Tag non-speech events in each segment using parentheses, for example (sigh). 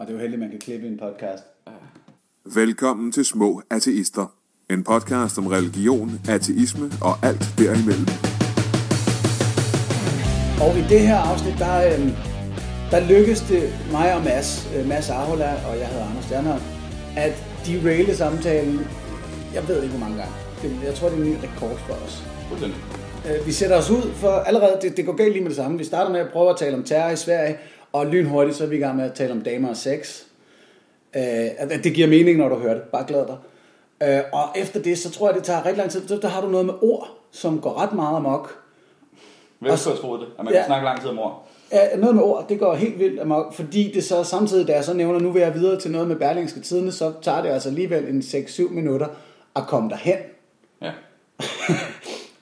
Og det er jo heldigt, man kan klippe en podcast. Velkommen til Små Ateister. En podcast om religion, ateisme og alt derimellem. Og i det her afsnit, der, øh, der lykkedes det mig og Mads, øh, Mads Ahola og jeg hedder Anders Stjernholm, at deraile samtalen, jeg ved ikke hvor mange gange. Jeg tror, det er en ny rekord for os. Øh, Vi sætter os ud for allerede, det, det går galt lige med det samme. Vi starter med at prøve at tale om terror i Sverige, og lynhurtigt så er vi i gang med at tale om damer og sex. Øh, det giver mening, når du hører det. Bare glæd dig. Øh, og efter det, så tror jeg, det tager rigtig lang tid. Så der har du noget med ord, som går ret meget amok. Hvem skulle have troet det? At man Ja. kan snakke lang tid om ord. Ja, noget med ord, det går helt vildt amok, fordi det så samtidig, da jeg så nævner, nu vil jeg videre til noget med Berlingske Tidene, så tager det altså alligevel en 6-7 minutter at komme derhen. Ja. (laughs)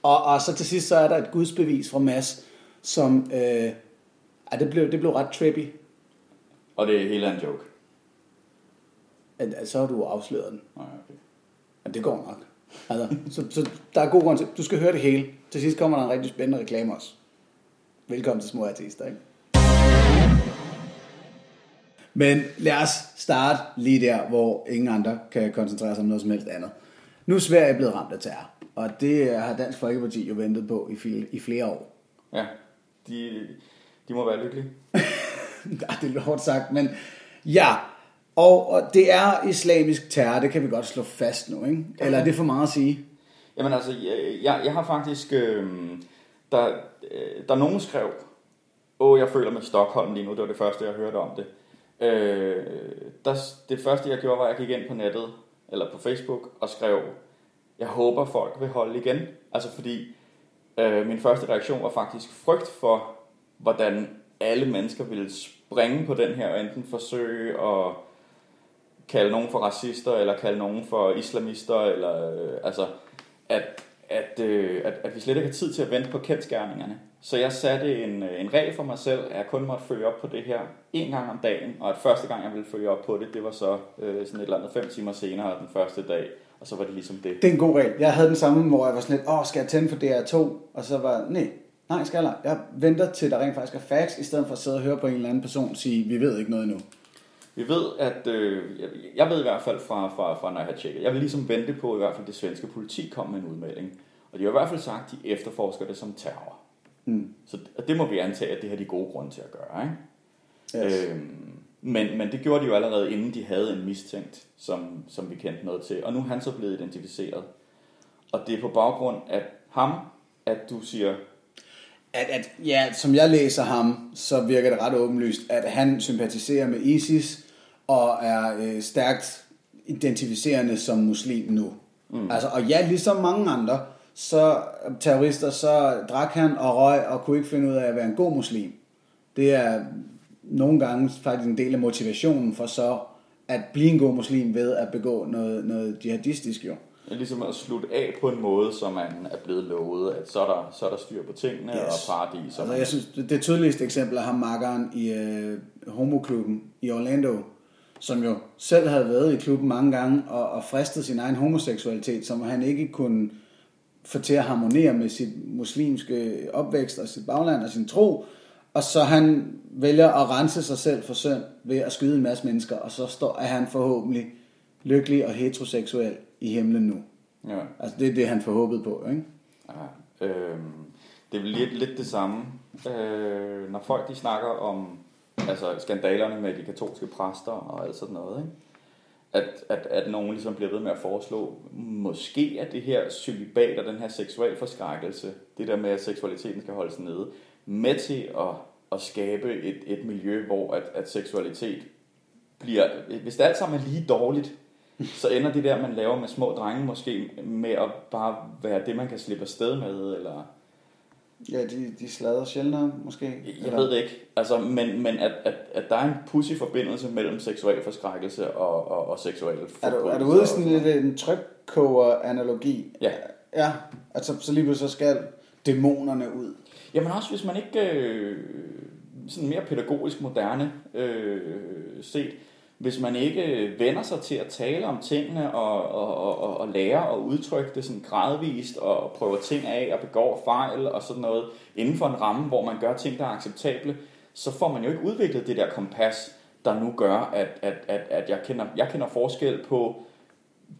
Og, og så til sidst, så er der et gudsbevis fra Mads, som, øh, ja, det blev, det blev ret trippy. Og det er hele en joke. At, at så har du afsløret den. Nej, okay. Ja, det går nok. Altså, så, så der er god grund til, du skal høre det hele. Til sidst kommer der en rigtig spændende reklame også. Velkommen til Små Artister, ikke? Men lad os starte lige der, hvor ingen andre kan koncentrere sig om noget som helst andet. Nu er Sverige blevet ramt af terror, og det har Dansk Folkeparti jo ventet på i, i flere år. Ja. De, de må være lykkelige. (laughs) Ja, det er hårdt sagt, men ja. Og, og det er islamisk terror, det kan vi godt slå fast nu, ikke? Eller er det for meget at sige? Jamen altså, jeg, jeg, jeg har faktisk... Øh, der, øh, der nogen skrev, åh, jeg føler med Stockholm lige nu, det var det første, jeg hørte om det. Øh, der, det første, jeg gjorde, var, at jeg gik ind på nettet, eller på Facebook, og skrev, jeg håber, folk vil holde igen. Altså fordi, øh, min første reaktion var faktisk frygt for, hvordan alle mennesker ville springe på den her, og enten forsøge at kalde nogen for racister, eller kalde nogen for islamister, eller øh, altså, at, at, øh, at, at vi slet ikke har tid til at vente på kendskærningerne. Så jeg satte en, øh, en regel for mig selv, at jeg kun måtte følge op på det her en gang om dagen, og at første gang jeg ville følge op på det, det var så øh, sådan et eller andet fem timer senere den første dag, og så var det ligesom det. Det er en god regel. Jeg havde den samme, hvor jeg var sådan lidt, åh, skal jeg tænde for DR2? Og så var nej, nej, skal jeg. Jeg venter til, der rent faktisk er facts, i stedet for at sidde og høre på en eller anden person sige, vi ved ikke noget endnu. Vi ved, at øh, jeg, jeg ved i hvert fald fra, fra, fra, når jeg har tjekket, jeg vil ligesom vente på i hvert fald det svenske politi kom med en udmelding. Og de har i hvert fald sagt, at de efterforsker det som terror. Mm. Så og det må vi antage, at det har de gode grunde til at gøre. Ikke? Yes. Øhm, men, men det gjorde de jo allerede, inden de havde en mistænkt, som, som vi kendte noget til. Og nu er han så blevet identificeret. Og det er på baggrund af ham, at du siger, At, at, ja, som jeg læser ham, så virker det ret åbenlyst, at han sympatiserer med ISIS og er øh, stærkt identificerende som muslim nu. Mm. Altså, og ja, ligesom mange andre, så terrorister, så drak han og røg og kunne ikke finde ud af at være en god muslim. Det er nogle gange faktisk en del af motivationen for så at blive en god muslim ved at begå noget, noget jihadistisk jo. Ligesom at slutte af på en måde, som man er blevet lovet, at så er der, så er der styr på tingene yes. og paradis. Og Altså, jeg synes, det det tydeligste eksempel er ham makkeren i øh, homoklubben i Orlando, som jo selv havde været i klubben mange gange og, og fristet sin egen homoseksualitet, som han ikke kunne få til at harmonere med sit muslimske opvækst og sit bagland og sin tro. Og så han vælger at rense sig selv for synd ved at skyde en masse mennesker, og så står, er han forhåbentlig lykkelig og heteroseksuel i himlen nu. ja. Altså det er det, han forhåbede på, ikke? Ja, øhm, det er lidt, lidt det samme, øh, når folk de snakker om altså skandalerne med de katolske præster og alt sådan noget, ikke? At, at, at nogen ligesom bliver ved med at foreslå, måske at det her celibat og den her seksuel forskrækkelse, det der med, at seksualiteten skal holdes nede, med til at, at skabe et, et miljø, hvor at, at seksualitet bliver, hvis det alt sammen er lige dårligt, så ender det der, man laver med små drenge måske med at bare være det, man kan slippe afsted med, eller Ja, de, de slader sjældnere måske. jeg ved det ikke. Altså, men, men at, at, at der er en pussy forbindelse mellem seksuel forskrækkelse og, og, og seksuel Er du, er du ude i sådan lidt en trykkoger-analogi? Ja. Ja, altså så lige pludselig så skal dæmonerne ud. Jamen også hvis man ikke øh, sådan mere pædagogisk moderne øh, set, hvis man ikke vender sig til at tale om tingene og, og, og, og, lære at udtrykke det sådan gradvist og prøver ting af og begår fejl og sådan noget inden for en ramme, hvor man gør ting, der er acceptable, så får man jo ikke udviklet det der kompas, der nu gør, at, at, at, at jeg, kender, jeg kender forskel på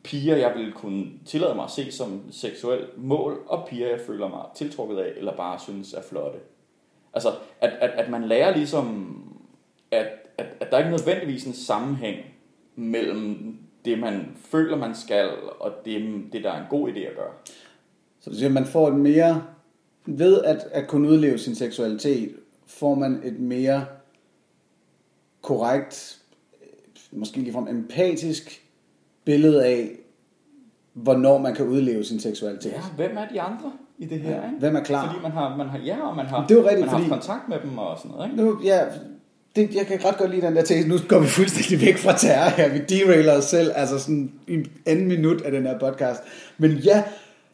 piger, jeg vil kunne tillade mig at se som seksuel mål, og piger, jeg føler mig tiltrukket af, eller bare synes er flotte. Altså, at, at, at man lærer ligesom, at, at, at der er ikke nødvendigvis en sammenhæng mellem det, man føler, man skal, og det, det der er en god idé at gøre. Så du siger, at man får et mere, ved at, at kunne udleve sin seksualitet, får man et mere korrekt, måske ligefrem empatisk billede af, hvornår man kan udleve sin seksualitet. Ja, hvem er de andre i det her? Ikke? Hvem er klar? Fordi man har, man har, ja, og man har, Det er jo rigtigt, man har fordi- kontakt med dem og sådan noget. Ikke? Nu, ja, det, jeg kan ret godt lide den der tese. Nu går vi fuldstændig væk fra terror her. Vi derailer os selv, altså sådan en anden minut af den her podcast. Men ja,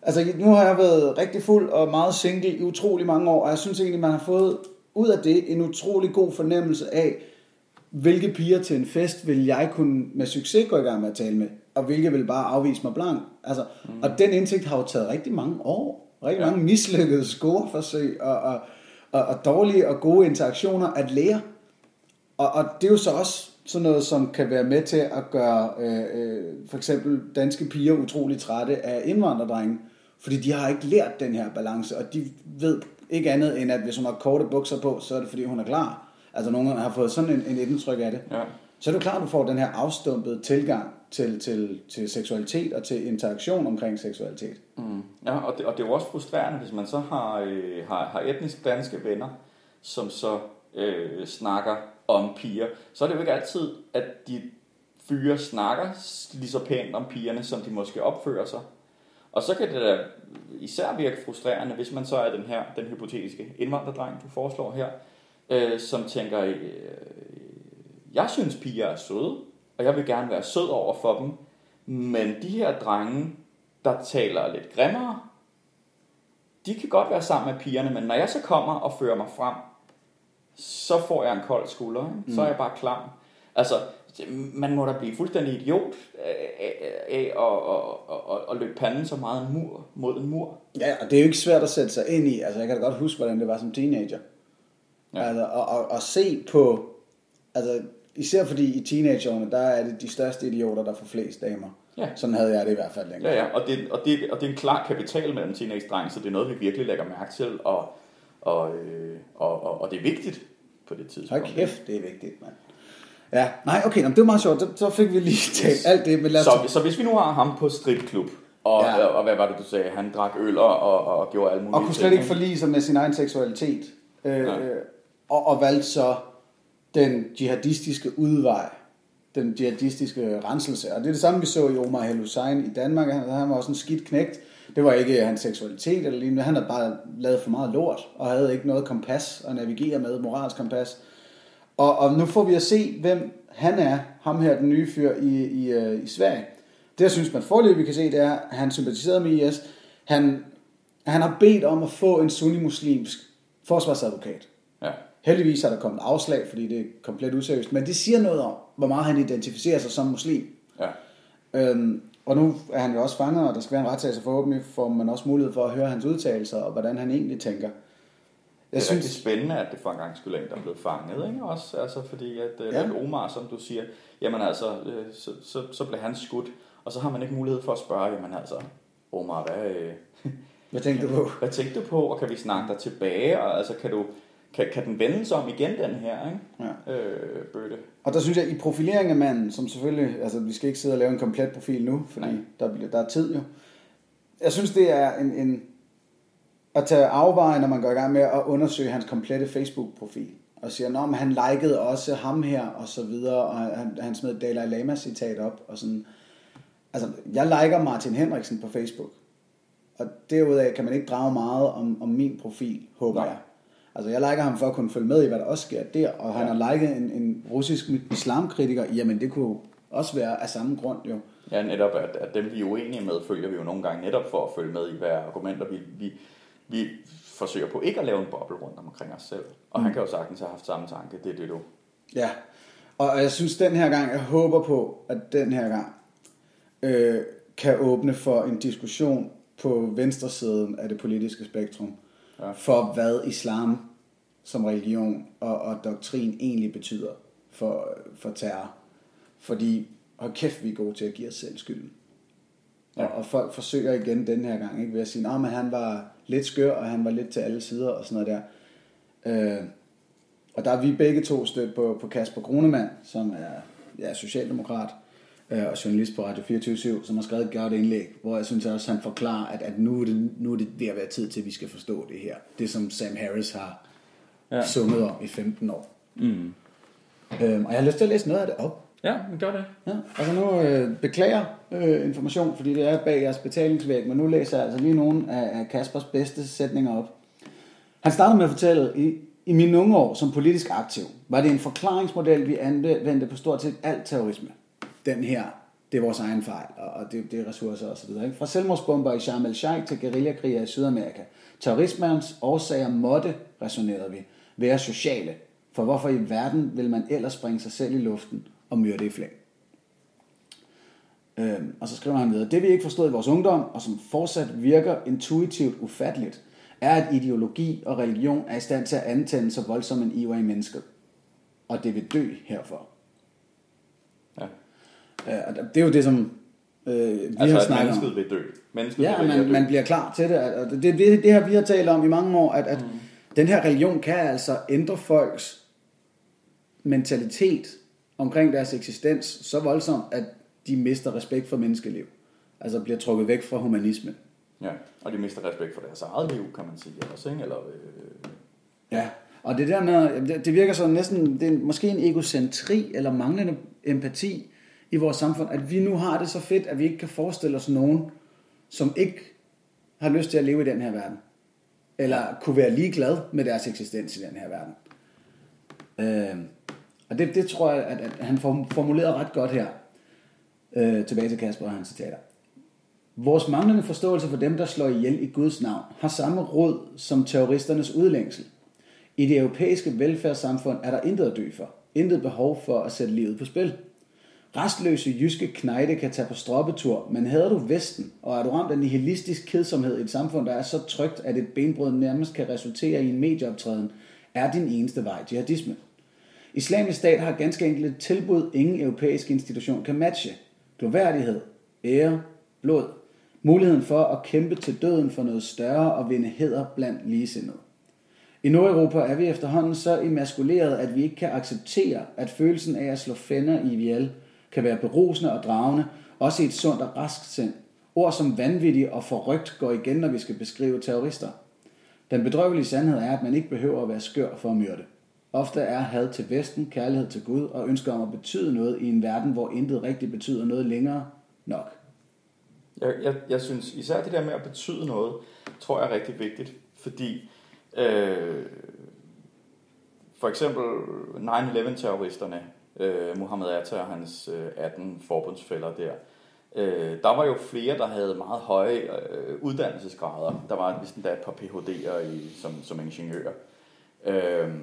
altså nu har jeg været rigtig fuld og meget single i utrolig mange år, og jeg synes egentlig, man har fået ud af det en utrolig god fornemmelse af, hvilke piger til en fest vil jeg kunne med succes gå i gang med at tale med, og hvilke vil bare afvise mig blank. Altså, mm. Og den indsigt har jo taget rigtig mange år, rigtig Ja. mange mislykkede scoreforsøg, og, og, og, og dårlige og gode interaktioner at lære. Og, og det er jo så også sådan noget, som kan være med til at gøre øh, øh, for eksempel danske piger utrolig trætte af indvandrerdrenge. Fordi de har ikke lært den her balance, og de ved ikke andet end, at hvis hun har korte bukser på, så er det fordi hun er klar. Altså nogen har fået sådan en, en indtryk af det. Ja. Så er det klart, at du får den her afstumpede tilgang til, til, til seksualitet og til interaktion omkring seksualitet. Mm. Ja, og det, og det er jo også frustrerende, hvis man så har, øh, har, har etnisk danske venner, som så øh, snakker om piger, så er det jo ikke altid, at de fyre snakker lige så pænt om pigerne, som de måske opfører sig. Og så kan det da især virke frustrerende, hvis man så er den her, den hypotetiske indvandrerdreng, du foreslår her, øh, som tænker, øh, jeg synes piger er søde, og jeg vil gerne være sød over for dem, men de her drenge, der taler lidt grimmere, de kan godt være sammen med pigerne, men når jeg så kommer og fører mig frem, så får jeg en kold skulder, ikke? så er jeg bare klam. Altså, man må da blive fuldstændig idiot af, at, at, løbe panden så meget en mur, mod en mur. Ja, og det er jo ikke svært at sætte sig ind i. Altså, jeg kan da godt huske, hvordan det var som teenager. Ja. Ja. Altså, og, og, og se på... Altså, især fordi i teenageårene, der er det de største idioter, der får flest damer. Ja. Sådan havde jeg det i hvert fald dengang. Ja, ja, og det, og det, og det er en klar kapital mellem teenage-drenge, så det er noget, vi virkelig lægger mærke til, og, og, øh, og, og, og det er vigtigt på det tidspunkt. Hold kæft, det er vigtigt, mand. Ja, nej, okay, nå, men det var meget sjovt. Så, så fik vi lige talt alt det, men lad os... Så, så hvis vi nu har ham på stripklub, og, Ja. og, og hvad var det, du sagde? Han drak øl og, og, og gjorde alle mulige og kunne slet ting, ikke forlige sig med sin egen seksualitet. Øh, Nej. øh, og, og valgte så den jihadistiske udvej, den jihadistiske renselse. Og det er det samme, vi så i Omar El Hussein i Danmark. Han, han var også en skidt knægt. Det var ikke hans seksualitet eller lignende. Han havde bare lavet for meget lort, og havde ikke noget kompas at navigere med, moralsk kompas. Og, og nu får vi at se, hvem han er, ham her, den nye fyr i, i, øh, i Sverige. Det, jeg synes, man forløbig vi kan se, det er, at han sympatiserede med IS. Han, han har bedt om at få en sunni-muslimsk forsvarsadvokat. Ja. Heldigvis er der kommet afslag, fordi det er komplet useriøst, men det siger noget om, hvor meget han identificerer sig som muslim. ja. Øhm, og nu er han jo også fanget, og der skal være en retssag, så forhåbentlig får man også mulighed for at høre hans udtalelser, og hvordan han egentlig tænker. Det Jeg er rigtig synes, spændende, at det for en gang en, der er blevet fanget, ikke? Også, altså, fordi at, Ja. ja. at Omar, som du siger, jamen altså, øh, så, så, så blev han skudt, og så har man ikke mulighed for at spørge, jamen altså, Omar, hvad, øh, hvad tænkte du på? (laughs) hvad tænkte du på, og kan vi snakke dig tilbage, og altså, kan du, kan, kan den vendes om igen, den her, ikke? Ja. Øh, bøtte. Og der synes jeg, i profilering af manden, som selvfølgelig, altså vi skal ikke sidde og lave en komplet profil nu, fordi Nej. der, bliver, der er tid jo. Jeg synes, det er en, en at tage afveje, når man går i gang med at undersøge hans komplette Facebook-profil. Og siger, men han likede også ham her, og så videre, og han, han smed Dalai Lama-citat op, og sådan. Altså, jeg liker Martin Henriksen på Facebook. Og derudaf kan man ikke drage meget om, om min profil, håber Nej. jeg. Altså, jeg liker ham for at kunne følge med i, hvad der også sker der, og han Ja. har liket en, en russisk islamkritiker, jamen det kunne også være af samme grund jo. Ja, netop, at, at dem vi er uenige med, følger vi jo nogle gange netop for at følge med i, hvad er argumenter vi, vi, vi forsøger på ikke at lave en boble rundt omkring os selv. Og mm. han kan jo sagtens have haft samme tanke, det er det du. Ja, og jeg synes den her gang, jeg håber på, at den her gang øh, kan åbne for en diskussion på venstresiden af det politiske spektrum, Ja. for hvad islam som religion og, og doktrin egentlig betyder for, for terror. Fordi, hold kæft, vi er gode til at give os selv skylden. Ja. Og, og folk forsøger igen den her gang, ikke, ved at sige, at han var lidt skør, og han var lidt til alle sider, og sådan noget der. Øh, og der er vi begge to stødt på, på Kasper Grunemann, som er ja, socialdemokrat, øh, og journalist på Radio 24 som har skrevet et godt indlæg, hvor jeg synes også, han forklarer, at, at nu, er det, nu er det ved at være tid til, at vi skal forstå det her. Det som Sam Harris har ja. sunget om i 15 år. Mm. Øhm, og jeg har lyst til at læse noget af det op. Ja, men gør det. Ja, altså nu øh, beklager øh, information, fordi det er bag jeres betalingsvæg, men nu læser jeg altså lige nogle af, af Kaspers bedste sætninger op. Han startede med at fortælle, i, i mine unge år som politisk aktiv, var det en forklaringsmodel, vi anvendte på stort set alt terrorisme. Den her, det er vores egen fejl, og det, det er ressourcer osv. Fra selvmordsbomber i Sharm el-Sheikh til guerillakriger i Sydamerika. Terrorismens årsager måtte, resonerede vi, være sociale. For hvorfor i verden vil man ellers springe sig selv i luften og myrde i flæng? Øhm, og så skriver han videre, det vi ikke forstod i vores ungdom, og som fortsat virker intuitivt ufatteligt, er, at ideologi og religion er i stand til at antænde så voldsom en iver i mennesket. Og det vil dø herfor. Og det er jo det, som øh, vi altså, har snakket om. mennesket vil dø. Mennesket ja, vil man, dø. man bliver klar til det. Og det, det, det, det har vi har talt om i mange år, at, at mm. den her religion kan altså ændre folks mentalitet omkring deres eksistens så voldsomt, at de mister respekt for menneskeliv. Altså bliver trukket væk fra humanismen. Ja, og de mister respekt for deres eget liv, kan man sige også, ikke? Eller, øh... Ja, og det der med, det virker så næsten, det er måske en egocentri eller manglende empati i vores samfund, at vi nu har det så fedt, at vi ikke kan forestille os nogen, som ikke har lyst til at leve i den her verden. Eller kunne være ligeglad med deres eksistens i den her verden. Øh, og det, det tror jeg, at, at han formulerede ret godt her. Øh, tilbage til Kasper og hans citater. Vores manglende forståelse for dem, der slår ihjel i Guds navn, har samme råd som terroristernes udlængsel. I det europæiske velfærdssamfund er der intet at dø for. Intet behov for at sætte livet på spil. Restløse jyske knejde kan tage på stroppetur, men havde du Vesten, og er du ramt af nihilistisk kedsomhed i et samfund, der er så trygt, at et benbrud nærmest kan resultere i en medieoptræden, er din eneste vej jihadisme. Islamisk stat har ganske enkelt et tilbud, ingen europæisk institution kan matche. Gloværdighed, ære, blod, muligheden for at kæmpe til døden for noget større og vinde heder blandt ligesindede. I Nordeuropa er vi efterhånden så emaskuleret, at vi ikke kan acceptere, at følelsen af at slå fænder i ihjel kan være berusende og dragende, også i et sundt og raskt sind. Ord som vanvittig og forrygt går igen, når vi skal beskrive terrorister. Den bedrøvelige sandhed er, at man ikke behøver at være skør for at myrde. Ofte er had til Vesten, kærlighed til Gud og ønsker om at betyde noget i en verden, hvor intet rigtigt betyder noget længere nok. Jeg, jeg, jeg synes især det der med at betyde noget, tror jeg er rigtig vigtigt, fordi øh, for eksempel 9-11 terroristerne, øh, Mohammed Atta og hans øh, 18 forbundsfælder der, øh, der var jo flere, der havde meget høje øh, uddannelsesgrader. Der var vist endda et par PhD'er i, som, som ingeniører. Øh,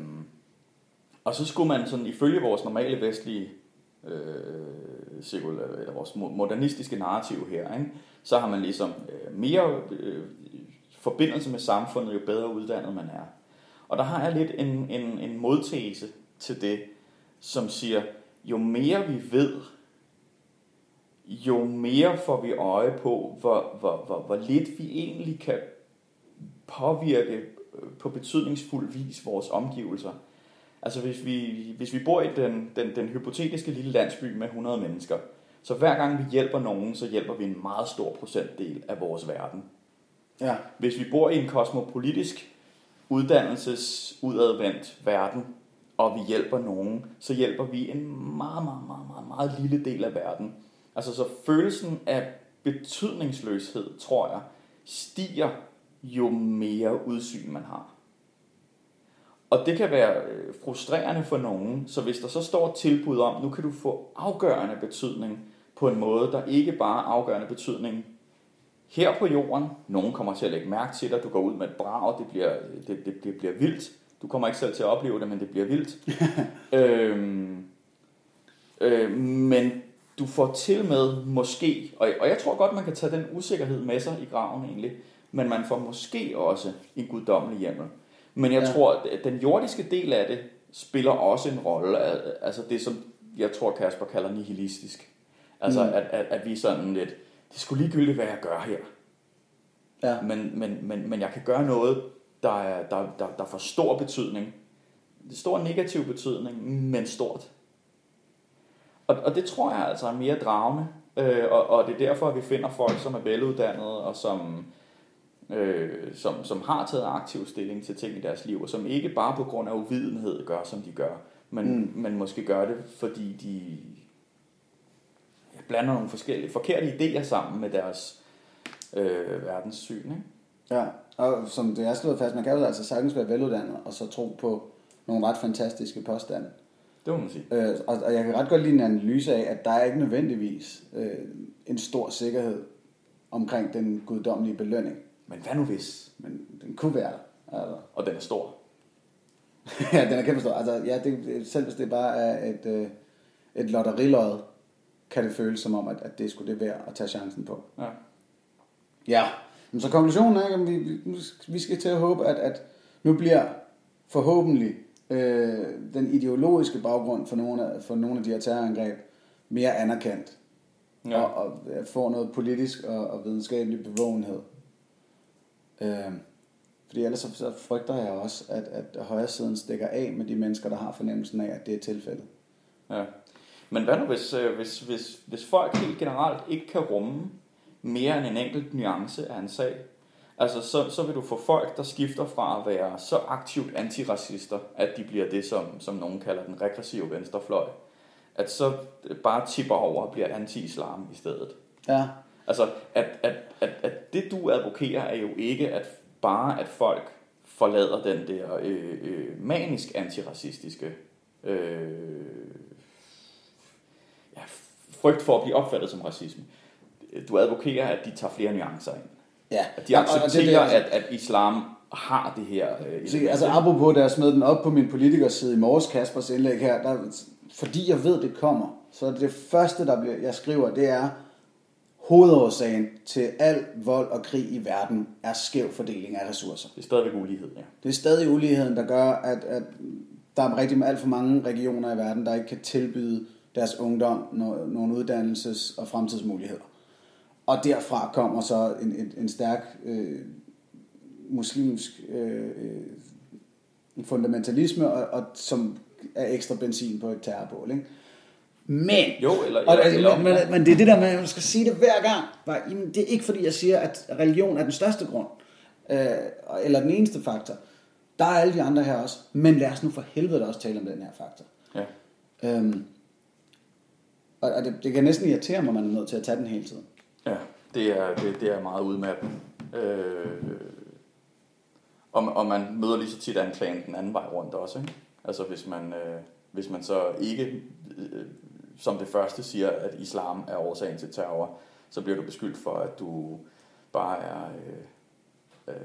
og så skulle man sådan ifølge vores normale vestlige øh, eller vores modernistiske narrativ her, ikke? så har man ligesom øh, mere øh, forbindelse med samfundet, jo bedre uddannet man er. Og der har jeg lidt en, en, en modtese til det, som siger, jo mere vi ved, jo mere får vi øje på, hvor, hvor, hvor, hvor lidt vi egentlig kan påvirke øh, på betydningsfuld vis vores omgivelser. Altså hvis vi, hvis vi bor i den, den, den hypotetiske lille landsby med 100 mennesker, så hver gang vi hjælper nogen, så hjælper vi en meget stor procentdel af vores verden. Ja. Hvis vi bor i en kosmopolitisk uddannelses udadvendt verden, og vi hjælper nogen, så hjælper vi en meget, meget, meget, meget, meget lille del af verden. Altså så følelsen af betydningsløshed, tror jeg, stiger jo mere udsyn man har. Og det kan være øh, frustrerende for nogen, så hvis der så står et tilbud om, nu kan du få afgørende betydning på en måde, der ikke bare afgørende betydning her på jorden. Nogen kommer til at lægge mærke til dig, du går ud med et brag, det bliver, det, det, det bliver vildt. Du kommer ikke selv til at opleve det, men det bliver vildt. (laughs) øhm, øh, men du får til med måske, og, og jeg tror godt, man kan tage den usikkerhed med sig i graven egentlig, men man får måske også en guddommelig hjemmel. Men jeg ja. tror, at den jordiske del af det, spiller også en rolle. Altså det, som jeg tror Kasper kalder nihilistisk. Altså mm. at, at, at vi sådan lidt, det skulle ligegyldigt, hvad jeg gør her. Ja. Men, men, men, men jeg kan gøre noget, der, er, der, der, der får stor betydning. Stor negativ betydning, men stort. Og, og det tror jeg altså er mere dragende. Øh, og, og det er derfor, at vi finder folk, som er veluddannede, og som, øh, som, som har taget aktiv stilling til ting i deres liv, og som ikke bare på grund af uvidenhed gør, som de gør, men, mm. men måske gør det, fordi de blander nogle forskellige, forkerte idéer sammen med deres øh, verdenssyn. Ikke? Ja, og som det er slået fast, man kan jo altså sagtens være veluddannet, og så tro på nogle ret fantastiske påstande. Det må man sige. Øh, og, og jeg kan ret godt lide en analyse af, at der er ikke nødvendigvis øh, en stor sikkerhed omkring den guddommelige belønning. Men hvad nu hvis? Men den kunne være der. Altså. Og den er stor. (laughs) ja, den er kæmpe stor. Altså, ja, det, selv hvis det bare er et, øh, et lotteriløjet, kan det føles som om, at, at det skulle det være at tage chancen på. Ja. Ja, men så konklusionen er, at vi, vi skal til at håbe, at, at nu bliver forhåbentlig øh, den ideologiske baggrund for nogle, af, for nogle af de her terrorangreb mere anerkendt. Ja. Og, og får noget politisk og, og videnskabelig bevågenhed. Øh, fordi ellers så, så frygter jeg også, at, at højre siden stikker af med de mennesker, der har fornemmelsen af, at det er tilfældet. Ja. Men hvad nu, hvis, øh, hvis, hvis, hvis folk helt generelt ikke kan rumme mere end en enkelt nuance af en sag, altså så, så vil du få folk, der skifter fra at være så aktivt antiracister, at de bliver det, som, som nogen kalder den regressive venstrefløj, at så bare tipper over og bliver anti-islam i stedet. Ja. Altså, at, at, at, at det du advokerer er jo ikke at bare, at folk forlader den der øh, øh, manisk antiracistiske øh, ja, frygt for at blive opfattet som racisme. Du advokerer, at de tager flere nuancer ind. Ja. At de accepterer, ja, det, det, at, at islam har det her... Øh, så, altså apropos, da jeg smed den op på min politikerside i morges, Kaspers indlæg her, der, fordi jeg ved, det kommer, så det første, der bliver, jeg skriver, det er, hovedårsagen til al vold og krig i verden er skæv fordeling af ressourcer. Det er stadigvæk ulighed, ja. Det er stadig uligheden, der gør, at, at der er rigtig alt for mange regioner i verden, der ikke kan tilbyde deres ungdom nogle uddannelses- og fremtidsmuligheder. Og derfra kommer så en, en, en stærk øh, muslimsk øh, øh, fundamentalisme, og, og, som er ekstra benzin på et terrorbål. Ikke? Men, jo, eller, eller, og, eller, men, men, men det er det der med, at man skal sige det hver gang. Bare, jamen, det er ikke fordi, jeg siger, at religion er den største grund, øh, eller den eneste faktor. Der er alle de andre her også. Men lad os nu for helvede også tale om den her faktor. Ja. Øhm, og, og det, det kan næsten irritere mig, at man er nødt til at tage den hele tiden. Det er, det, det er meget udmattende. Øh, og, og man møder lige så tit anklagen den anden vej rundt også. Ikke? Altså hvis man, øh, hvis man så ikke øh, som det første siger, at islam er årsagen til terror, så bliver du beskyldt for, at du bare er øh, øh,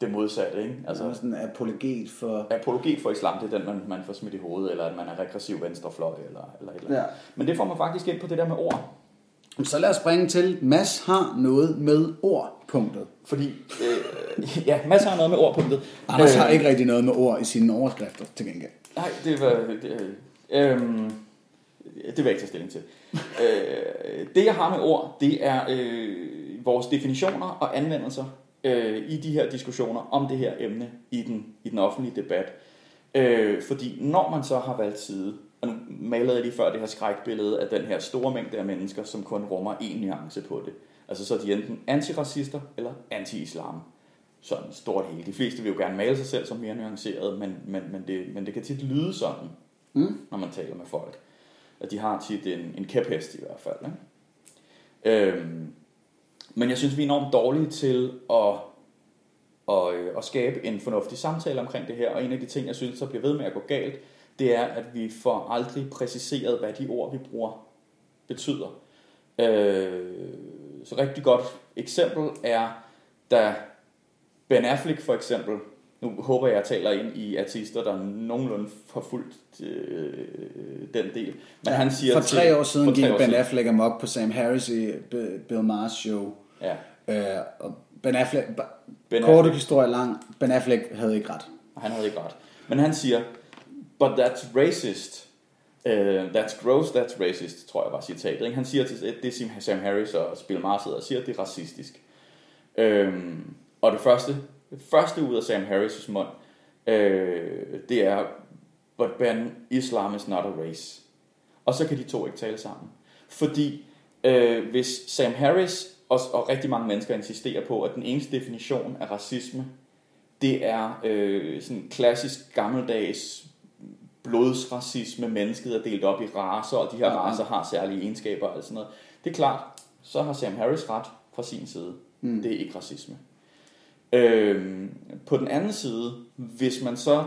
det modsatte. Ikke? Altså, sådan en apologet for... Apologet for islam, det er den, man, man får smidt i hovedet, eller at man er regressiv venstrefløj, eller, eller et eller andet. Ja. Men det får man faktisk ind på det der med ord. Så lad os springe til, Mads har noget med ordpunktet. Fordi, øh, ja, Mads har noget med ordpunktet. Anders øh, har ikke rigtig noget med ord i sine overskrifter, til gengæld. Nej, det var... Det, øh, det vil jeg ikke tage stilling til. øh, det jeg har med ord, det er øh, vores definitioner og anvendelser øh, i de her diskussioner om det her emne i den, i den offentlige debat. Øh, fordi når man så har valgt side, og nu malede jeg lige før det her skrækbillede af den her store mængde af mennesker, som kun rummer en nuance på det. Altså så er de enten antiracister eller anti-islam. Sådan stort hele. De fleste vil jo gerne male sig selv som mere nuanceret, men, men, men, det, men det kan tit lyde sådan, mm. når man taler med folk at de har tit en, en kæphest i hvert fald. Ikke? Øhm, men jeg synes, vi er enormt dårlige til at, at, at skabe en fornuftig samtale omkring det her, og en af de ting, jeg synes, der bliver ved med at gå galt, det er, at vi får aldrig præciseret, hvad de ord, vi bruger, betyder. Øh, så rigtig godt eksempel er, da Ben Affleck for eksempel nu håber jeg, at jeg taler ind i artister, der nogenlunde har fulgt øh, den del. Men ja, han siger for tre år siden gik Ben Affleck amok på Sam Harris i Bill Maher's show. Ja. Øh, og Ben Affleck, ben korte Affleck. historie lang, Ben Affleck havde ikke ret. Han havde ikke ret. Men han siger, but that's racist. Uh, that's gross, that's racist, tror jeg var citatet. Ikke? Han siger til det, er Sam Harris og Bill Maher sidder og siger, at det er racistisk. Øhm, og det første, det første ud af Sam Harris' mund, øh, det er, but Ben, Islam is not a race. Og så kan de to ikke tale sammen. Fordi øh, hvis Sam Harris og, og rigtig mange mennesker insisterer på, at den eneste definition af racisme, det er øh, sådan klassisk gammeldags blodsracisme, mennesket er delt op i raser, og de her raser har særlige egenskaber og sådan noget. Det er klart, så har Sam Harris ret fra sin side. Mm. Det er ikke racisme. Øhm, på den anden side, hvis man så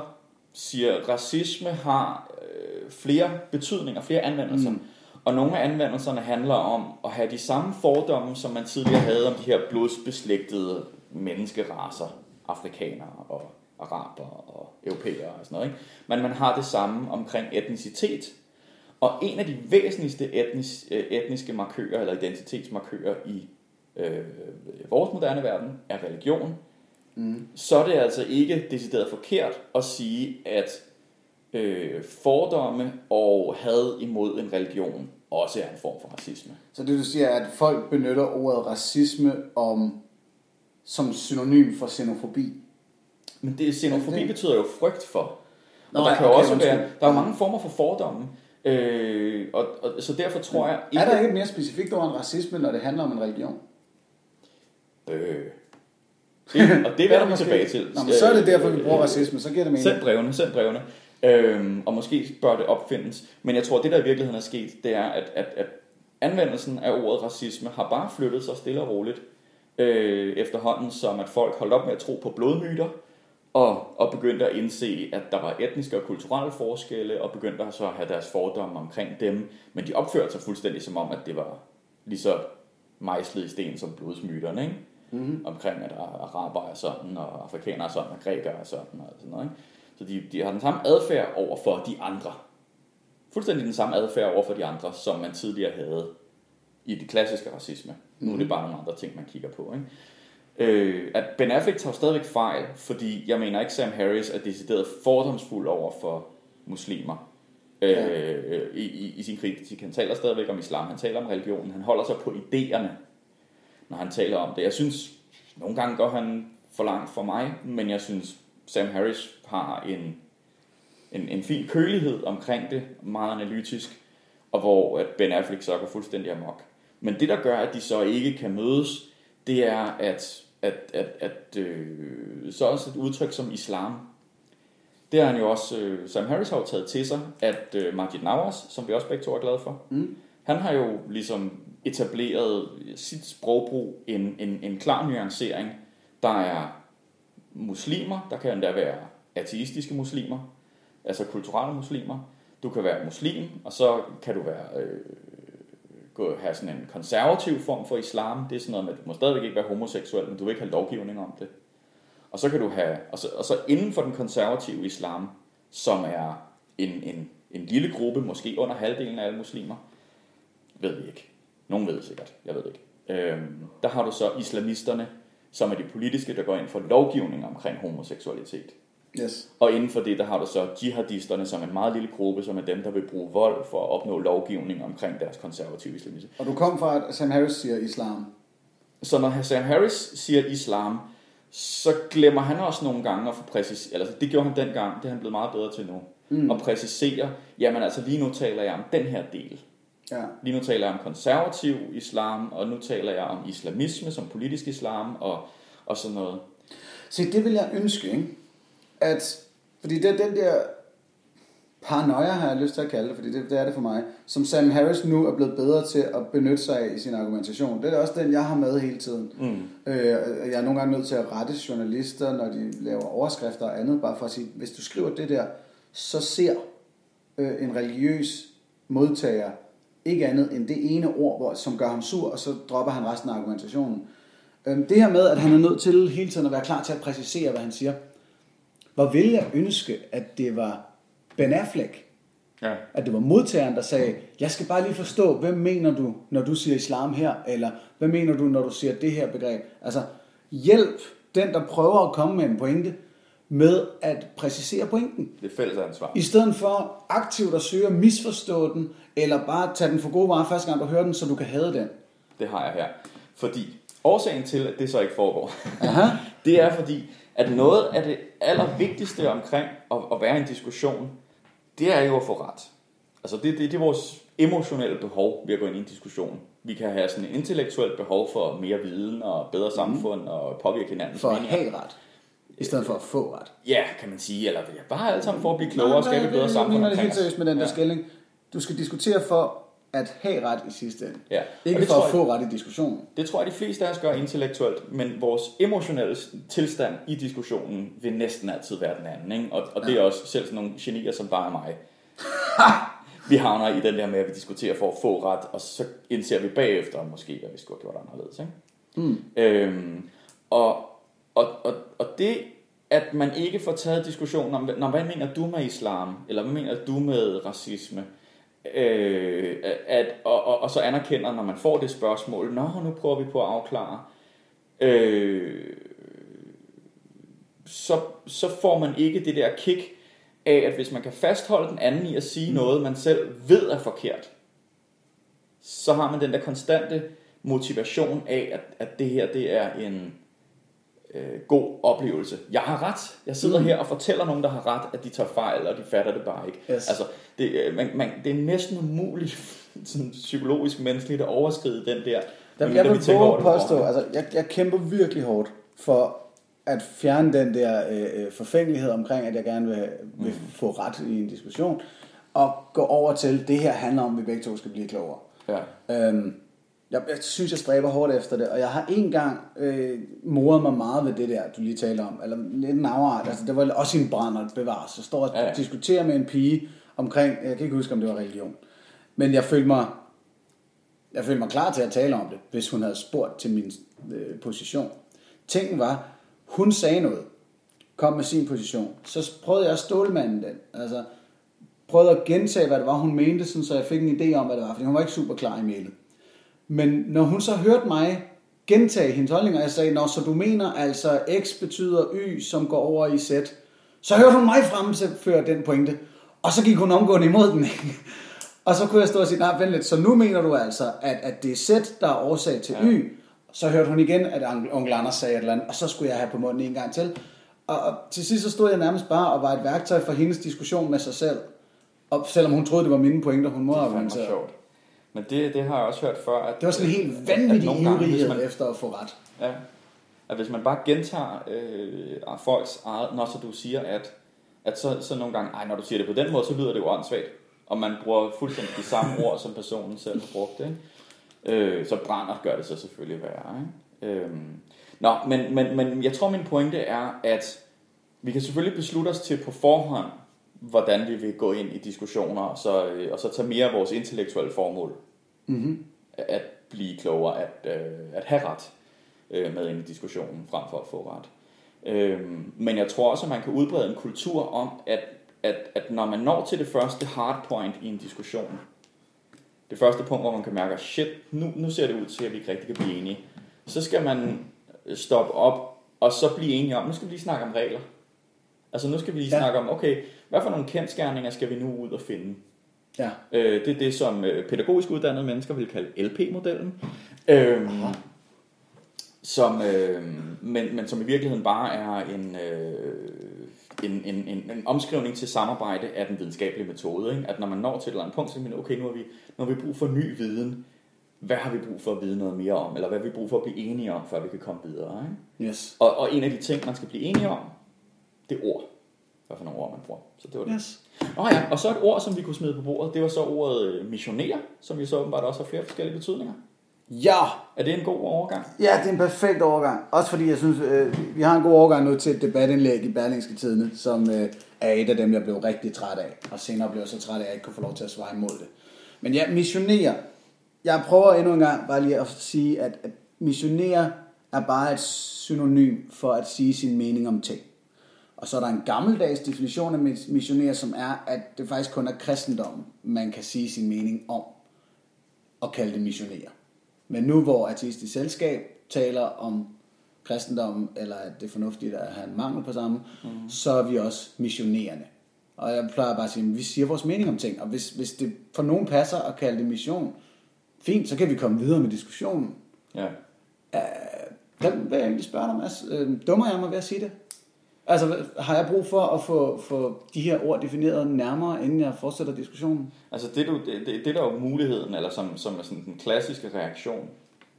siger, at racisme har øh, flere betydninger, flere anvendelser, mm. og nogle af anvendelserne handler om at have de samme fordomme, som man tidligere havde om de her blodsbeslægtede menneskeraser, afrikanere og araber og europæere og sådan noget. Ikke? Men man har det samme omkring etnicitet. Og en af de væsentligste etnis, øh, etniske markører eller identitetsmarkører i øh, vores moderne verden er religion. Mm. Så er det altså ikke decideret forkert at sige, at øh, fordomme og had imod en religion også er en form for racisme. Så det du siger er, at folk benytter ordet racisme om, som synonym for xenofobi? Men det, xenofobi det? betyder jo frygt for. Nå, og der kan okay, også være, der er mange former for fordomme. Øh, og, og, så derfor tror jeg... Ikke, er der ikke et mere specifikt ord end racisme, når det handler om en religion? Øh, det, og det vender (laughs) vi tilbage til. Nå, men så er det derfor, vi bruger racisme, så giver det mening. Send brevene, send brevene. Øhm, og måske bør det opfindes. Men jeg tror, det der i virkeligheden er sket, det er, at, at, at anvendelsen af ordet racisme har bare flyttet sig stille og roligt øh, efterhånden, som at folk holdt op med at tro på blodmyter, og, og begyndte at indse, at der var etniske og kulturelle forskelle, og begyndte så at have deres fordomme omkring dem, men de opførte sig fuldstændig som om, at det var lige så mejslet i sten som blodsmyterne, ikke? Mm-hmm. omkring at araber er sådan, og afrikanere er sådan, og grækere er sådan, og sådan noget. Ikke? Så de, de har den samme adfærd over for de andre. Fuldstændig den samme adfærd over for de andre, som man tidligere havde i det klassiske racisme. Mm-hmm. Nu er det mhm. bare nogle andre ting, man kigger på. Ikke? Øh, at Ben Affleck tager stadigvæk fejl, fordi jeg mener ikke, Sam Harris er decideret fordomsfuld over for muslimer. Ja. Øh, i, i, I sin kritik. Han taler stadigvæk om islam, han taler om religionen, han holder sig på idéerne, når han taler om det. Jeg synes, nogle gange går han for langt for mig, men jeg synes, Sam Harris har en, en, en fin kølighed omkring det, meget analytisk, og hvor at Ben Affleck så går fuldstændig amok. Men det, der gør, at de så ikke kan mødes, det er, at at, at, at øh, så også et udtryk som islam. Det er han jo også, øh, Sam Harris har jo taget til sig, at øh, Majid Nawaz, som vi også begge to er glade for, mm. han har jo ligesom etableret sit sprogbrug en, en, en klar nuancering. Der er muslimer, der kan endda være ateistiske muslimer, altså kulturelle muslimer. Du kan være muslim, og så kan du være øh, gå, have sådan en konservativ form for islam. Det er sådan noget med, at du må stadigvæk ikke være homoseksuel, men du vil ikke have lovgivning om det. Og så kan du have, og så, og så inden for den konservative islam, som er en, en, en lille gruppe, måske under halvdelen af alle muslimer, ved vi ikke. Nogen ved det sikkert, jeg ved det ikke. Øhm, der har du så islamisterne, som er de politiske, der går ind for lovgivning omkring homoseksualitet. Yes. Og inden for det, der har du så jihadisterne, som er en meget lille gruppe, som er dem, der vil bruge vold for at opnå lovgivning omkring deres konservative islamisme. Og du kom fra, at Sam Harris siger islam. Så når Sam Harris siger islam, så glemmer han også nogle gange at få præcisere, altså det gjorde han dengang, det er han blevet meget bedre til nu, mm. at præcisere, jamen altså lige nu taler jeg om den her del. Ja. Lige nu taler jeg om konservativ islam, og nu taler jeg om islamisme som politisk islam, og, og sådan noget. Se, det vil jeg ønske, ikke? At, fordi det er den der paranoia, har jeg lyst til at kalde det, fordi det, det er det for mig, som Sam Harris nu er blevet bedre til at benytte sig af i sin argumentation. Det er også den, jeg har med hele tiden. Mm. Øh, jeg er nogle gange nødt til at rette journalister, når de laver overskrifter og andet, bare for at sige, hvis du skriver det der, så ser øh, en religiøs modtager ikke andet end det ene ord, hvor, som gør ham sur, og så dropper han resten af argumentationen. Øh, det her med, at han er nødt til hele tiden at være klar til at præcisere, hvad han siger, hvor ville jeg ønske, at det var Ben Affleck, ja. at det var modtageren, der sagde, jeg skal bare lige forstå, hvem mener du, når du siger islam her, eller hvad mener du, når du siger det her begreb? Altså, hjælp den, der prøver at komme med en pointe, med at præcisere pointen. Det er fælles ansvar. I stedet for aktivt at søge at misforstå den, eller bare tage den for gode varer første gang, du hører den, så du kan have den. Det har jeg her. Fordi årsagen til, at det så ikke foregår, Aha. (laughs) det er fordi, at noget af det allervigtigste omkring at, at være i en diskussion, det er jo at få ret. Altså det, det, det er vores emotionelle behov ved at gå ind i en diskussion. Vi kan have sådan et intellektuelt behov for mere viden og bedre samfund og påvirke hinanden. For at have ret, i stedet for at få ret. Ja, kan man sige. Eller ja, bare alt sammen for at blive klogere og skabe et bedre samfund Jeg mener det helt seriøst med den der os. skælling. Du skal diskutere for at have ret i sidste ende. Ja. Ikke for at jeg- få ret i diskussionen. Det tror jeg, de fleste af os gør intellektuelt, men vores emotionelle tilstand i diskussionen vil næsten altid være den anden. Ikke? Og, og det er også selv sådan nogle genier, som bare mig. (laughs) vi havner i den der med, at vi diskuterer for at få ret, og så indser vi bagefter måske, at vi skulle have gjort anderledes. Ikke? Mm. Øhm, og, og, og, og det, at man ikke får taget diskussionen om, når, hvad mener du med islam, eller hvad mener du med racisme, øh, at, og, og, og så anerkender, når man får det spørgsmål, nå, nu prøver vi på at afklare, øh, så, så får man ikke det der kick af, at hvis man kan fastholde den anden i at sige noget, man selv ved er forkert, så har man den der konstante motivation af, at, at det her det er en øh, god oplevelse. Jeg har ret. Jeg sidder her og fortæller nogen, der har ret, at de tager fejl, og de fatter det bare ikke. Yes. Altså, det, øh, man, man, det er næsten umuligt (laughs) sådan psykologisk menneskeligt at overskride den der. Medmindre jeg vi vil over at påstå, altså jeg, jeg kæmper virkelig hårdt for at fjerne den der øh, øh, forfængelighed omkring, at jeg gerne vil, vil Mm. få ret i en diskussion, og gå over til, det her handler om, at vi begge to skal blive klogere. Ja. Øhm, jeg, jeg synes, jeg stræber hårdt efter det, og jeg har en gang øh, moret mig meget ved det der, du lige taler om, eller lidt en afart, altså det var også en et bevares. Jeg står og Ja, ja. diskuterer med en pige omkring, jeg kan ikke huske, om det var religion, men jeg følte mig, jeg følte mig klar til at tale om det, hvis hun havde spurgt til min øh, position. Tingen var, hun sagde noget, kom med sin position, så prøvede jeg at stålmanden den, altså prøvede at gentage, hvad det var, hun mente, sådan, så jeg fik en idé om, hvad det var, fordi hun var ikke super klar i mailet. Men når hun så hørte mig gentage hendes holdning, og jeg sagde, Nå, så du mener altså, x betyder y, som går over i z, så hørte hun mig fremføre den pointe, og så gik hun omgående imod den. ikke? og så kunne jeg stå og sige, nej, vent lidt, så nu mener du altså, at, at det er z, der er årsag til y, så hørte hun igen, at onkel- Anders sagde et eller andet, og så skulle jeg have på munden en gang til. Og, og til sidst så stod jeg nærmest bare og var et værktøj for hendes diskussion med sig selv. Og selvom hun troede, det var mine pointer, hun er fandme modargumenterede. sjovt. Men det, det har jeg også hørt før. At, Det var sådan en at- helt at vanvittig nogle gange, hvis ivrighed man- efter at få ret. Ja. At hvis man bare gentager øh, folks eget, når så du siger, at, at så, så nogle gange, ej, når du siger det på den måde, så lyder det jo åndssvagt. Og man bruger fuldstændig de samme ord, som personen selv har brugt. Ikke? Øh, så brænder gør det så selvfølgelig værre. Ikke? Øhm, nå, men, men, men jeg tror, min pointe er, at vi kan selvfølgelig beslutte os til på forhånd, hvordan vi vil gå ind i diskussioner, og så, øh, og så tage mere af vores intellektuelle formål Mm-hmm. at blive klogere, at, øh, at have ret øh, med ind i diskussionen, frem for at få ret. Øhm, men jeg tror også, at man kan udbrede en kultur om, at, at, at når man når til det første hard point i en diskussion, det første punkt, hvor man kan mærke, shit, nu, nu ser det ud til, at vi ikke rigtig kan blive enige, så skal man stoppe op, og så blive enige om, nu skal vi lige snakke om regler. Altså nu skal vi lige Ja. snakke om, okay, hvad for nogle kendskærninger skal vi nu ud og finde? Ja. Øh, det er det, som øh, pædagogisk uddannede mennesker vil kalde LP-modellen. Øhm, som, øh, men, men som i virkeligheden bare er en, øh, en, en, en, en omskrivning til samarbejde af den videnskabelige metode. Ikke? At når man når til et eller andet punkt, så er man, okay, nu har, vi, nu har vi brug for ny viden. Hvad har vi brug for at vide noget mere om? Eller hvad har vi brug for at blive enige om, før vi kan komme videre? Ikke? Yes. Og, og en af de ting, man skal blive enige om, det er ord. Hvad for nogle ord man bruger. Så det var det. Yes. Nå ja, og så et ord, som vi kunne smide på bordet, det var så ordet missionær, som vi så åbenbart også har flere forskellige betydninger. Ja, Er det en god overgang? Ja, det er en perfekt overgang. Også fordi jeg synes, øh, vi har en god overgang nu til et debatindlæg i Berlingske Tidene, som øh, er et af dem, jeg blev rigtig træt af. Og senere blev jeg så træt af, at jeg ikke kunne få lov til at svare imod det. Men ja, missionerer. Jeg prøver endnu en gang bare lige at sige, at, at missionere er bare et synonym for at sige sin mening om ting. Og så er der en gammeldags definition af missionær, som er, at det faktisk kun er kristendommen, man kan sige sin mening om og kalde det missionær. Men nu hvor Ateistisk Selskab taler om kristendommen, eller at det er fornuftigt at have en mangel på samme, mm. så er vi også missionerende. Og jeg plejer bare at sige, at vi siger vores mening om ting, og hvis, hvis det for nogen passer at kalde det mission, fint, så kan vi komme videre med diskussionen. Ja. Den vil jeg egentlig spørge dig, Mads. Øh, dummer jeg mig ved at sige det? Altså, har jeg brug for at få, få de her ord defineret nærmere, inden jeg fortsætter diskussionen? Altså det, du, det, det, det der er jo muligheden, eller som, som er sådan den klassiske reaktion,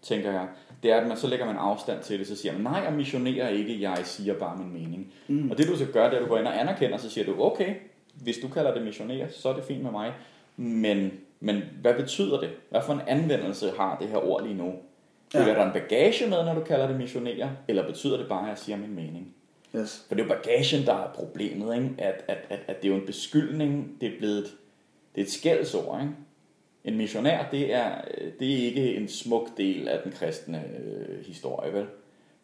tænker jeg, det er, at man så lægger man afstand til det, så siger man, nej, jeg missionerer ikke, jeg siger bare min mening. Mm. Og det du så gør, det er, at du går ind og anerkender, så siger du, okay, hvis du kalder det missionere, så er det fint med mig, men, men hvad betyder det? Hvad for en anvendelse har det her ord lige nu? Følger Ja. der en bagage med, når du kalder det missionere, eller betyder det bare, at jeg siger min mening? Yes. For det er jo bagagen, der er problemet, ikke? At, at, at, at det er jo en beskyldning, det er blevet et, det er et skældsord. Ikke? En missionær, det er, det er ikke en smuk del af den kristne øh, historie, vel?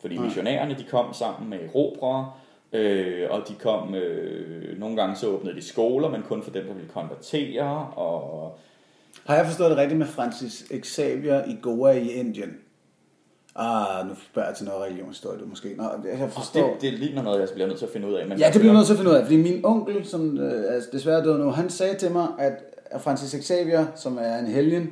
Fordi Nej. missionærerne, de kom sammen med erobrere, øh, og de kom, øh, nogle gange så åbnede de skoler, men kun for dem, der ville konvertere, og Har jeg forstået det rigtigt med Francis Xavier i Goa i Indien? Ah, nu spørger jeg til noget religionshistorie, du måske. Nå, jeg forstår. det, det ligner noget, jeg bliver nødt til at finde ud af. Men Ja, det bliver nødt til at finde ud af, fordi min onkel, som øh, er desværre død nu, han sagde til mig, at Francis Xavier, som er en helgen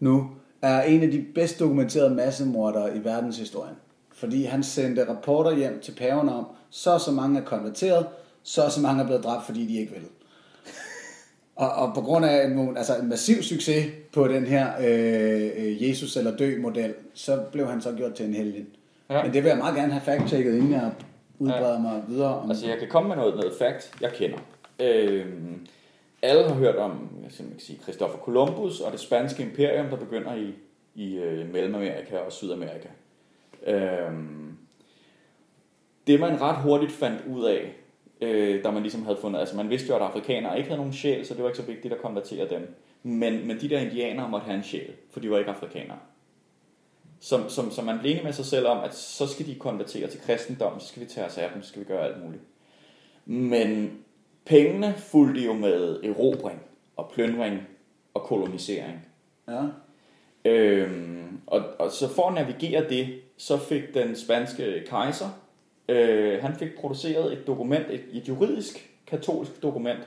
nu, er en af de bedst dokumenterede massemordere i verdenshistorien. Fordi han sendte rapporter hjem til paven om, så så mange er konverteret, så så mange er blevet dræbt, fordi de ikke vil. Og, og på grund af en, altså en massiv succes på den her øh, øh, Jesus eller dø model, så blev han så gjort til en helgen. Ja. Men det vil jeg meget gerne have fact-checket, inden jeg udbreder ja. mig videre om Altså, jeg kan komme med noget, noget fact, jeg kender. Øhm, alle har hørt om jeg ikke sige, Christopher Columbus og det spanske imperium, der begynder i, i øh, Mellemamerika og Sydamerika. Øhm, det man ret hurtigt fandt ud af, øh, da man ligesom havde fundet, altså man vidste jo, at afrikanere ikke havde nogen sjæl, så det var ikke så vigtigt at konvertere dem. Men, men de der indianere måtte have en sjæl, for de var ikke afrikanere. Som, som, som man blev enig med sig selv om, at så skal de konvertere til kristendom, så skal vi tage os af dem, så skal vi gøre alt muligt. Men pengene fulgte jo med erobring og plyndring og kolonisering. Ja. Øhm, og, og så for at navigere det, så fik den spanske kejser, øh, han fik produceret et dokument, et, et juridisk katolsk dokument,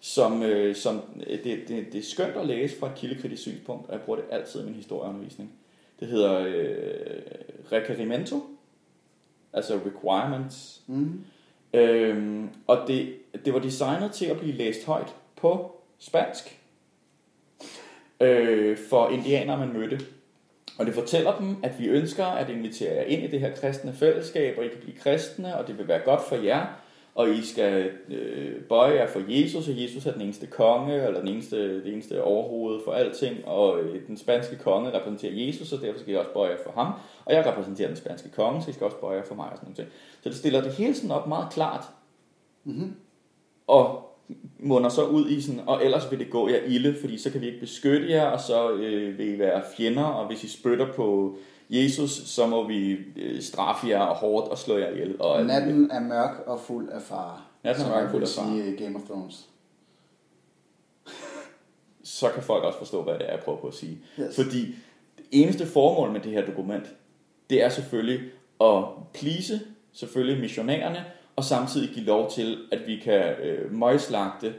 som, øh, som det, det, det er skønt at læse fra et kildekritisk synspunkt, og jeg bruger det altid i min historieundervisning. Det hedder øh, requerimento, altså requirements, Mm. Øhm, og det, det var designet til at blive læst højt på spansk øh, for indianere, man mødte. Og det fortæller dem, at vi ønsker at invitere jer ind i det her kristne fællesskab, og I kan blive kristne, og det vil være godt for jer, og I skal øh, bøje jer for Jesus, og Jesus er den eneste konge, eller den eneste, det eneste overhoved for alting, og øh, den spanske konge repræsenterer Jesus, og derfor skal I også bøje jer for ham, og jeg repræsenterer den spanske konge, så I skal også bøje jer for mig, og sådan nogle ting. Så det stiller det hele sådan op meget klart, Mm-hmm. og munder så ud i sådan, og ellers vil det gå jer ilde, fordi så kan vi ikke beskytte jer, og så øh, vil I være fjender, og hvis I spytter på Jesus, så må vi øh, straffe jer hårdt og slå jer ihjel. Og, Natten er mørk og fuld af far. Natten er mørk og fuld af far. sige i Game of Thrones. (laughs) så kan folk også forstå, hvad det er, jeg prøver på at sige. Yes. Fordi det eneste formål med det her dokument, det er selvfølgelig at please selvfølgelig missionærerne, og samtidig give lov til, at vi kan øh, møgslagte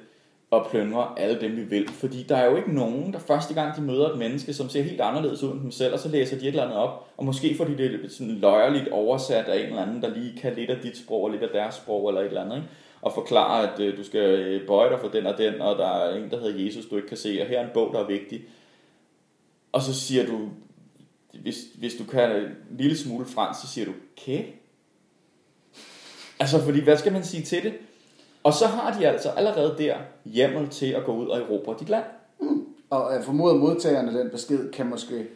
og plyndre alle dem, vi vil. Fordi der er jo ikke nogen, der første gang de møder et menneske, som ser helt anderledes ud end dem selv, og så læser de et eller andet op, og måske får de det sådan løjerligt oversat af en eller anden, der lige kan lidt af dit sprog og lidt af deres sprog eller et eller andet, ikke? og forklare, at øh, du skal øh, bøje dig for den og den, og der er en, der hedder Jesus, du ikke kan se, og her er en bog, der er vigtig. Og så siger du, hvis, hvis du kan en lille smule fransk, så siger du, kæ? Altså, fordi hvad skal man sige til det? Og så har de altså allerede der hjemmel til at gå ud og erobre dit land. Og jeg formoder modtagerne den besked kan måske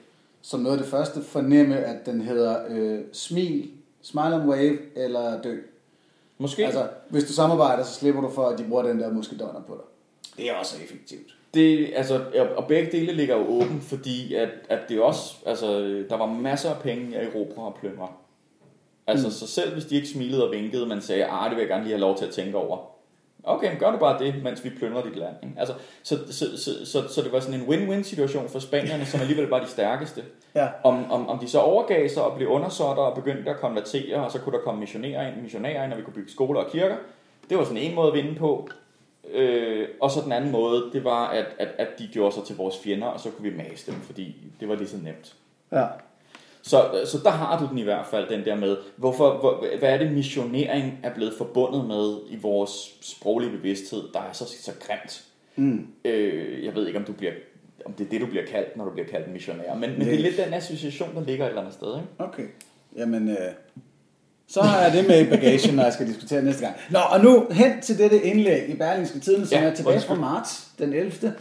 som noget af det første fornemme, at den hedder øh, smil, smile and wave eller dø. Måske. Altså, hvis du samarbejder, så slipper du for, at de bruger den der muskedøjner på dig. Det er også effektivt. det, altså, og begge dele ligger jo åben, fordi at, at det også, altså, der var masser af penge at erobre og plyndre. Altså, mm. så selv hvis de ikke smilede og vinkede, man sagde, ah, det vil jeg gerne lige have lov til at tænke over. Okay, men gør du bare det, mens vi plyndrer dit land. Ikke? Altså, så, så, så, så, så det var sådan en win-win situation for spanierne, som alligevel var de stærkeste. Ja. Om, om, om de så overgav sig og blev undersåtter og begyndte at konvertere, og så kunne der komme missionærer ind, missionærer ind, og vi kunne bygge skoler og kirker. Det var sådan en måde at vinde på. Øh, og så den anden måde, det var, at, at, at de gjorde sig til vores fjender, og så kunne vi mase dem, fordi det var lige så nemt. Ja. Så, så der har du den i hvert fald, den der med, hvorfor, hvor, hvad er det missionering er blevet forbundet med i vores sproglige bevidsthed, der er så, så grimt. Mm. Øh, jeg ved ikke, om, du bliver, om det er det, du bliver kaldt, når du bliver kaldt missionær, men, men det er lidt den association, der ligger et eller andet sted. Ikke? Okay. Jamen, øh, så har jeg det med i bagagen, når jeg skal diskutere næste gang. Nå, og nu hen til dette indlæg i Berlingske Tiden, som Ja, er tilbage fra marts den 11.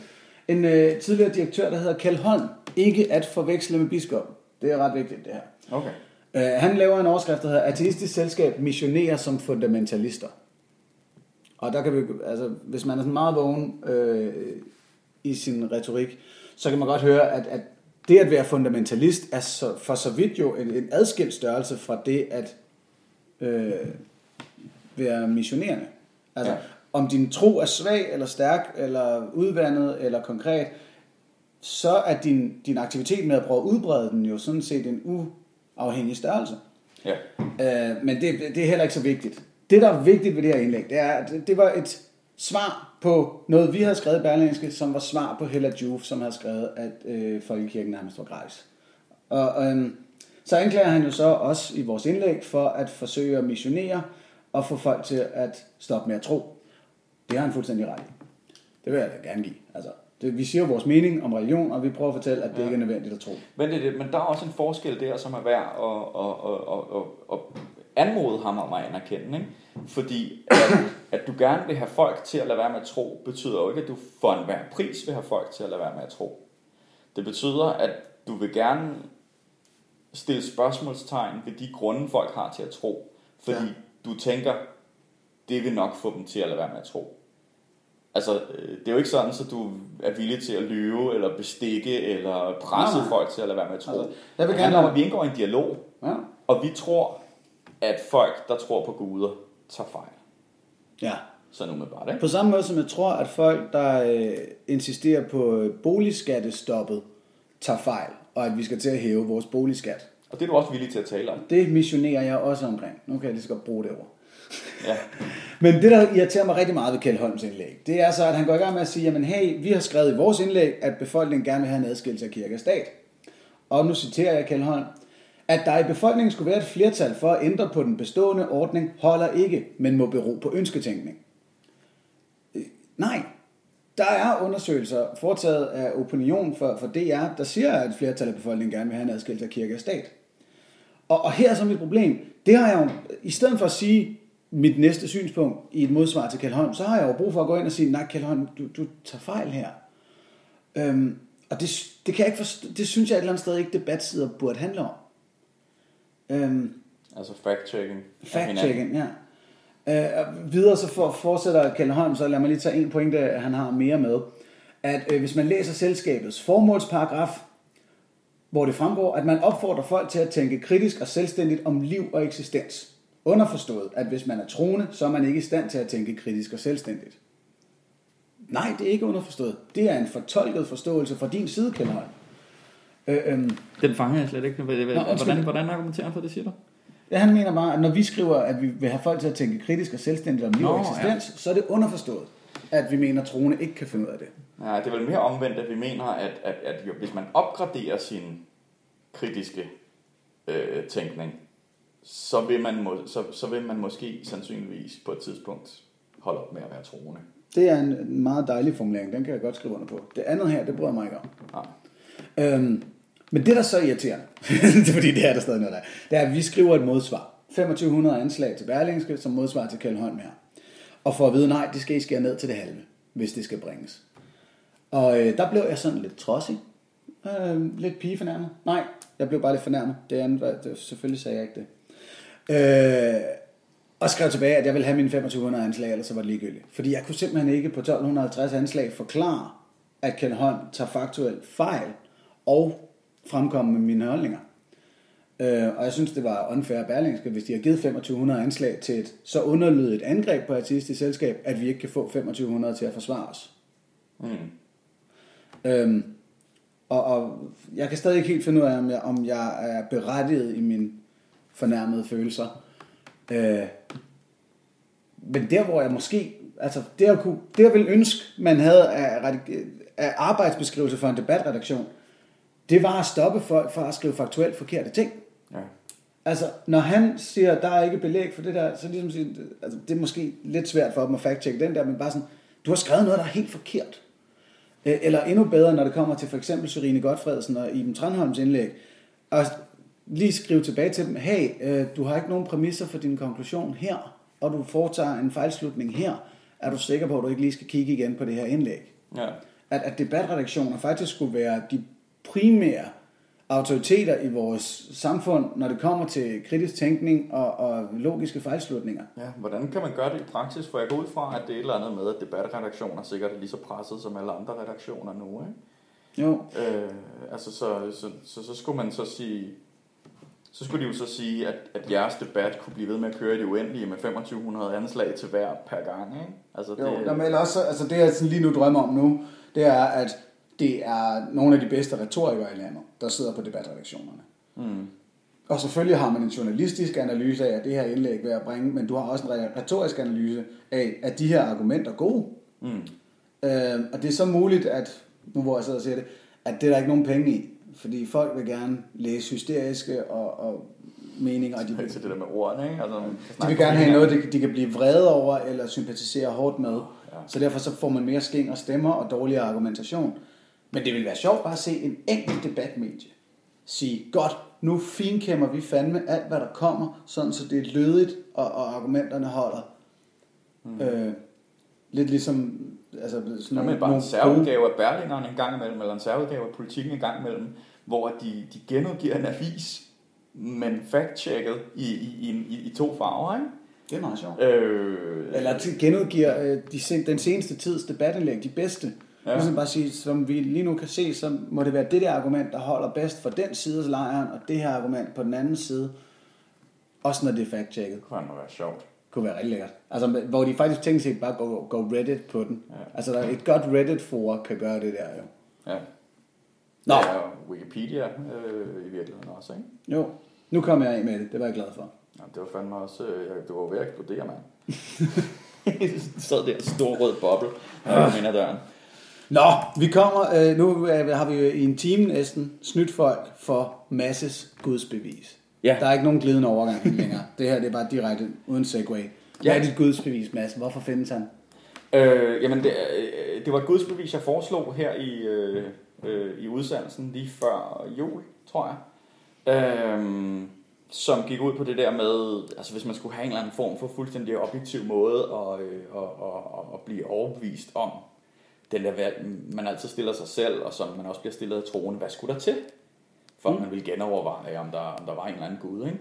En øh, tidligere direktør, der hedder Kjeld Holm. Ikke at forveksle med biskop. Det er ret vigtigt, det her. Okay. Øh, han laver en overskrift, der hedder Ateistisk Selskab missionerer som fundamentalister. Og der kan vi, altså, hvis man er sådan meget vågen øh, i sin retorik, så kan man godt høre, at, at det at være fundamentalist er så, for så vidt jo en, en adskilt størrelse fra det at øh, være missionerende. Altså, ja. om din tro er svag eller stærk, eller udvandet eller konkret, så er din, din aktivitet med at prøve at udbrede den jo sådan set en uafhængig størrelse. Ja. Øh, men det, det er heller ikke så vigtigt. Det, der er vigtigt ved det her indlæg, det er, at det, var et svar på noget, vi havde skrevet i Berlingske, som var svar på Hella Juf, som havde skrevet, at øh, folkekirken nærmest var gratis. Og øh, så anklager han jo så os i vores indlæg for at forsøge at missionere og få folk til at stoppe med at tro. Det har han fuldstændig ret i. Det vil jeg da gerne give. Altså, det, vi siger vores mening om religion, og vi prøver at fortælle, at det Ja. ikke er nødvendigt at tro. Men, det, er det, men der er også en forskel der, som er værd at, at, at, at, at, anmode ham om at anerkende. Ikke? Fordi at, at du gerne vil have folk til at lade være med at tro, betyder jo ikke, at du for enhver pris vil have folk til at lade være med at tro. Det betyder, at du vil gerne stille spørgsmålstegn ved de grunde, folk har til at tro. Fordi ja. du tænker, det vil nok få dem til at lade være med at tro. Altså, øh, det er jo ikke sådan, at du er villig til at lyve, eller bestikke, eller presse Nej, nej. folk til at lade være med at tro. Altså, jeg vil det handler om, at vi indgår i en dialog, Ja. og vi tror, at folk, der tror på guder, tager fejl. ja. Sådan umiddelbart, ikke? På samme måde som jeg tror, at folk, der øh, insisterer på øh, boligskattestoppet, tager fejl, og at vi skal til at hæve vores boligskat. Og det er du også villig til at tale om. Det missionerer jeg også omkring. Nu kan jeg lige så godt bruge det ord. Ja. (laughs) Men det, der irriterer mig rigtig meget ved Kjeld Holms indlæg, det er så, at han går i gang med at sige, jamen hey, vi har skrevet i vores indlæg, at befolkningen gerne vil have en adskillelse af kirke og stat. Og nu citerer jeg Kjeld Holm, at der i befolkningen skulle være et flertal for at ændre på den bestående ordning, holder ikke, men må bero på ønsketænkning. Øh, Nej, der er undersøgelser foretaget af opinion for, for DR, der siger, at et flertal af befolkningen gerne vil have en adskillelse af kirke og stat. Og, og her er så mit problem. Det har jeg jo, i stedet for at sige mit næste synspunkt i et modsvar til Kjeld Holm, så har jeg jo brug for at gå ind og sige, nej Kjeld Holm, du, du tager fejl her. Øhm, og det, det, kan jeg ikke forstå, det synes jeg et eller andet sted ikke debatsider burde handle om. Øhm, Altså fact-checking. Fact-checking, ja. Øh, videre så for, fortsætter Kjeld Holm, så lad mig lige tage en pointe, han har mere med. At øh, hvis man læser selskabets formålsparagraf, hvor det fremgår, at man opfordrer folk til at tænke kritisk og selvstændigt om liv og eksistens. Underforstået, at hvis man er troende, så er man ikke i stand til at tænke kritisk og selvstændigt. Nej, det er ikke underforstået. Det er en fortolket forståelse fra din side, Kjeld Holm. Øh, øhm, Den fanger jeg slet ikke. Hvordan, hvordan argumenterer han for det, siger du? Ja, han mener bare, at når vi skriver, at vi vil have folk til at tænke kritisk og selvstændigt om liv og Nå, eksistens, ja. så er det underforstået, at vi mener, at troende ikke kan finde ud af det. Nej, det er vel mere omvendt, at vi mener, at, at, at jo, hvis man opgraderer sin kritiske øh, tænkning, så vil, man må, så, så vil man måske sandsynligvis på et tidspunkt holde op med at være troende. Det er en meget dejlig formulering, den kan jeg godt skrive under på. Det andet her, det bryder jeg mig ikke om. Nej. Øhm, men det, der så er irriterende, (laughs) det er fordi det er der stadig noget der, det er, at vi skriver et modsvar. 2500 anslag til Berlingske, som modsvar til Kjeld Holm her. Og for at vide, nej, det skal I skære ned til det halve, hvis det skal bringes. Og øh, der blev jeg sådan lidt trodsig. Øh, lidt pigefornærmet. Nej, jeg blev bare lidt fornærmet. Det andet var, det, selvfølgelig sagde jeg ikke det. Øh, og skrev tilbage, at jeg ville have mine 2500 anslag, ellers så var det ligegyldigt. Fordi jeg kunne simpelthen ikke på 1250 anslag forklare, at Ken Holm tager faktuelt fejl og fremkomme med mine holdninger. Øh, og jeg synes, det var unfair af Berlingske, hvis de har givet 2500 anslag til et så underlydigt angreb på artistisk selskab, at vi ikke kan få 2500 til at forsvare os. Mm. Øhm, og, og jeg kan stadig ikke helt finde ud af, om jeg, om jeg er berettiget i mine fornærmede følelser. Øh, men der, hvor jeg måske... Altså, det jeg, kunne, det jeg ville ønske, man havde af, af arbejdsbeskrivelse for en debatredaktion, det var at stoppe folk fra at skrive faktuelt forkerte ting. Ja. Altså, når han siger, at der er ikke belæg for det der, så ligesom siger, altså, det er måske lidt svært for dem at fact-check den der, men bare sådan, du har skrevet noget, der er helt forkert. Eller endnu bedre, når det kommer til for eksempel Sørine Godfredsen og Iben Tranholms indlæg, og lige skrive tilbage til dem, hey, øh, du har ikke nogen præmisser for din konklusion her, og du foretager en fejlslutning her, er du sikker på, at du ikke lige skal kigge igen på det her indlæg? Ja. at, at debatredaktioner faktisk skulle være de primære autoriteter i vores samfund, når det kommer til kritisk tænkning og, og logiske fejlslutninger. Ja, hvordan kan man gøre det i praksis? For jeg går ud fra, at det er et eller andet med, at debatredaktioner sikkert er lige så presset som alle andre redaktioner nu, ikke? Jo, Øh, altså, så, så, så, så skulle man så sige, så skulle de jo så sige, at, at jeres debat kunne blive ved med at køre i det uendelige med 2500 anslag til hver per gang, ikke? Altså, jo det... men også, altså det jeg sådan lige nu drømmer om nu, det er, at det er nogle af de bedste retorikere i landet, der sidder på debatredaktionerne. Mm. Og selvfølgelig har man en journalistisk analyse af, at det her indlæg ved at bringe, men du har også en retorisk analyse af, at de her argumenter er gode. Mm. Øh, og det er så muligt, at, nu hvor jeg sidder og siger det, at det er der ikke nogen penge i. Fordi folk vil gerne læse hysteriske og, og meninger, og de vil, det der med ordene, ikke? Altså, de vil gerne have noget, de, de kan blive vrede over eller sympatisere hårdt med. Ja. Så derfor så får man mere skæng og stemmer og dårligere argumentation. Men det vil være sjovt bare at se en enkelt debatmedie sige, godt, nu finkæmmer vi fandme alt, hvad der kommer, sådan så det er lødigt, og, og argumenterne holder. Mm. Øh, lidt ligesom altså, sådan Nå, men bare en særudgave af Berlingeren en gang imellem, eller en særudgave af politikken en gang imellem, hvor de, de genudgiver en avis, men fact-checket i, i, i, i, to farver, ikke? Det er meget sjovt. Øh, Eller genudgiver øh, de, sen- den seneste tids debatindlæg, de bedste. Ja. Ligesom bare sige, som vi lige nu kan se, så må det være det der argument, der holder bedst for den sides lejren, og det her argument på den anden side. Også når det er fact-checket. det kunne være sjovt. kunne være rigtig lækkert. Altså, hvor de faktisk tænker sig bare gå, gå Reddit på den. Ja. Altså, der er et godt Reddit-for kan gøre det der jo. Ja. Nå. Ja, og Wikipedia øh, i virkeligheden også, ikke? Jo, nu kom jeg af med det. Det var jeg glad for. Ja, det var fandme også, øh, jeg- det var ved at eksplodere, mand. (laughs) (laughs) sad der en stor rød boble øh, ind ad døren. Nå, vi kommer, øh, nu øh, har vi jo i en time næsten snydt folk for masses gudsbevis. Ja. Der er ikke nogen glidende overgang (laughs) længere. Det her det er bare direkte uden segway. Hvad Ja. er dit gudsbevis, Mads? Hvorfor findes han? Øh, jamen, det, øh, det var et gudsbevis, jeg foreslog her i, øh, øh, i udsendelsen lige før jul, tror jeg. Øh, som gik ud på det der med, altså hvis man skulle have en eller anden form for fuldstændig objektiv måde at, øh, at, at, at blive overbevist om valg, man altid stiller sig selv, og som man også bliver stillet af troende, hvad skulle der til? For at man ville genoverveje, om der, om der var en eller anden gud, ikke?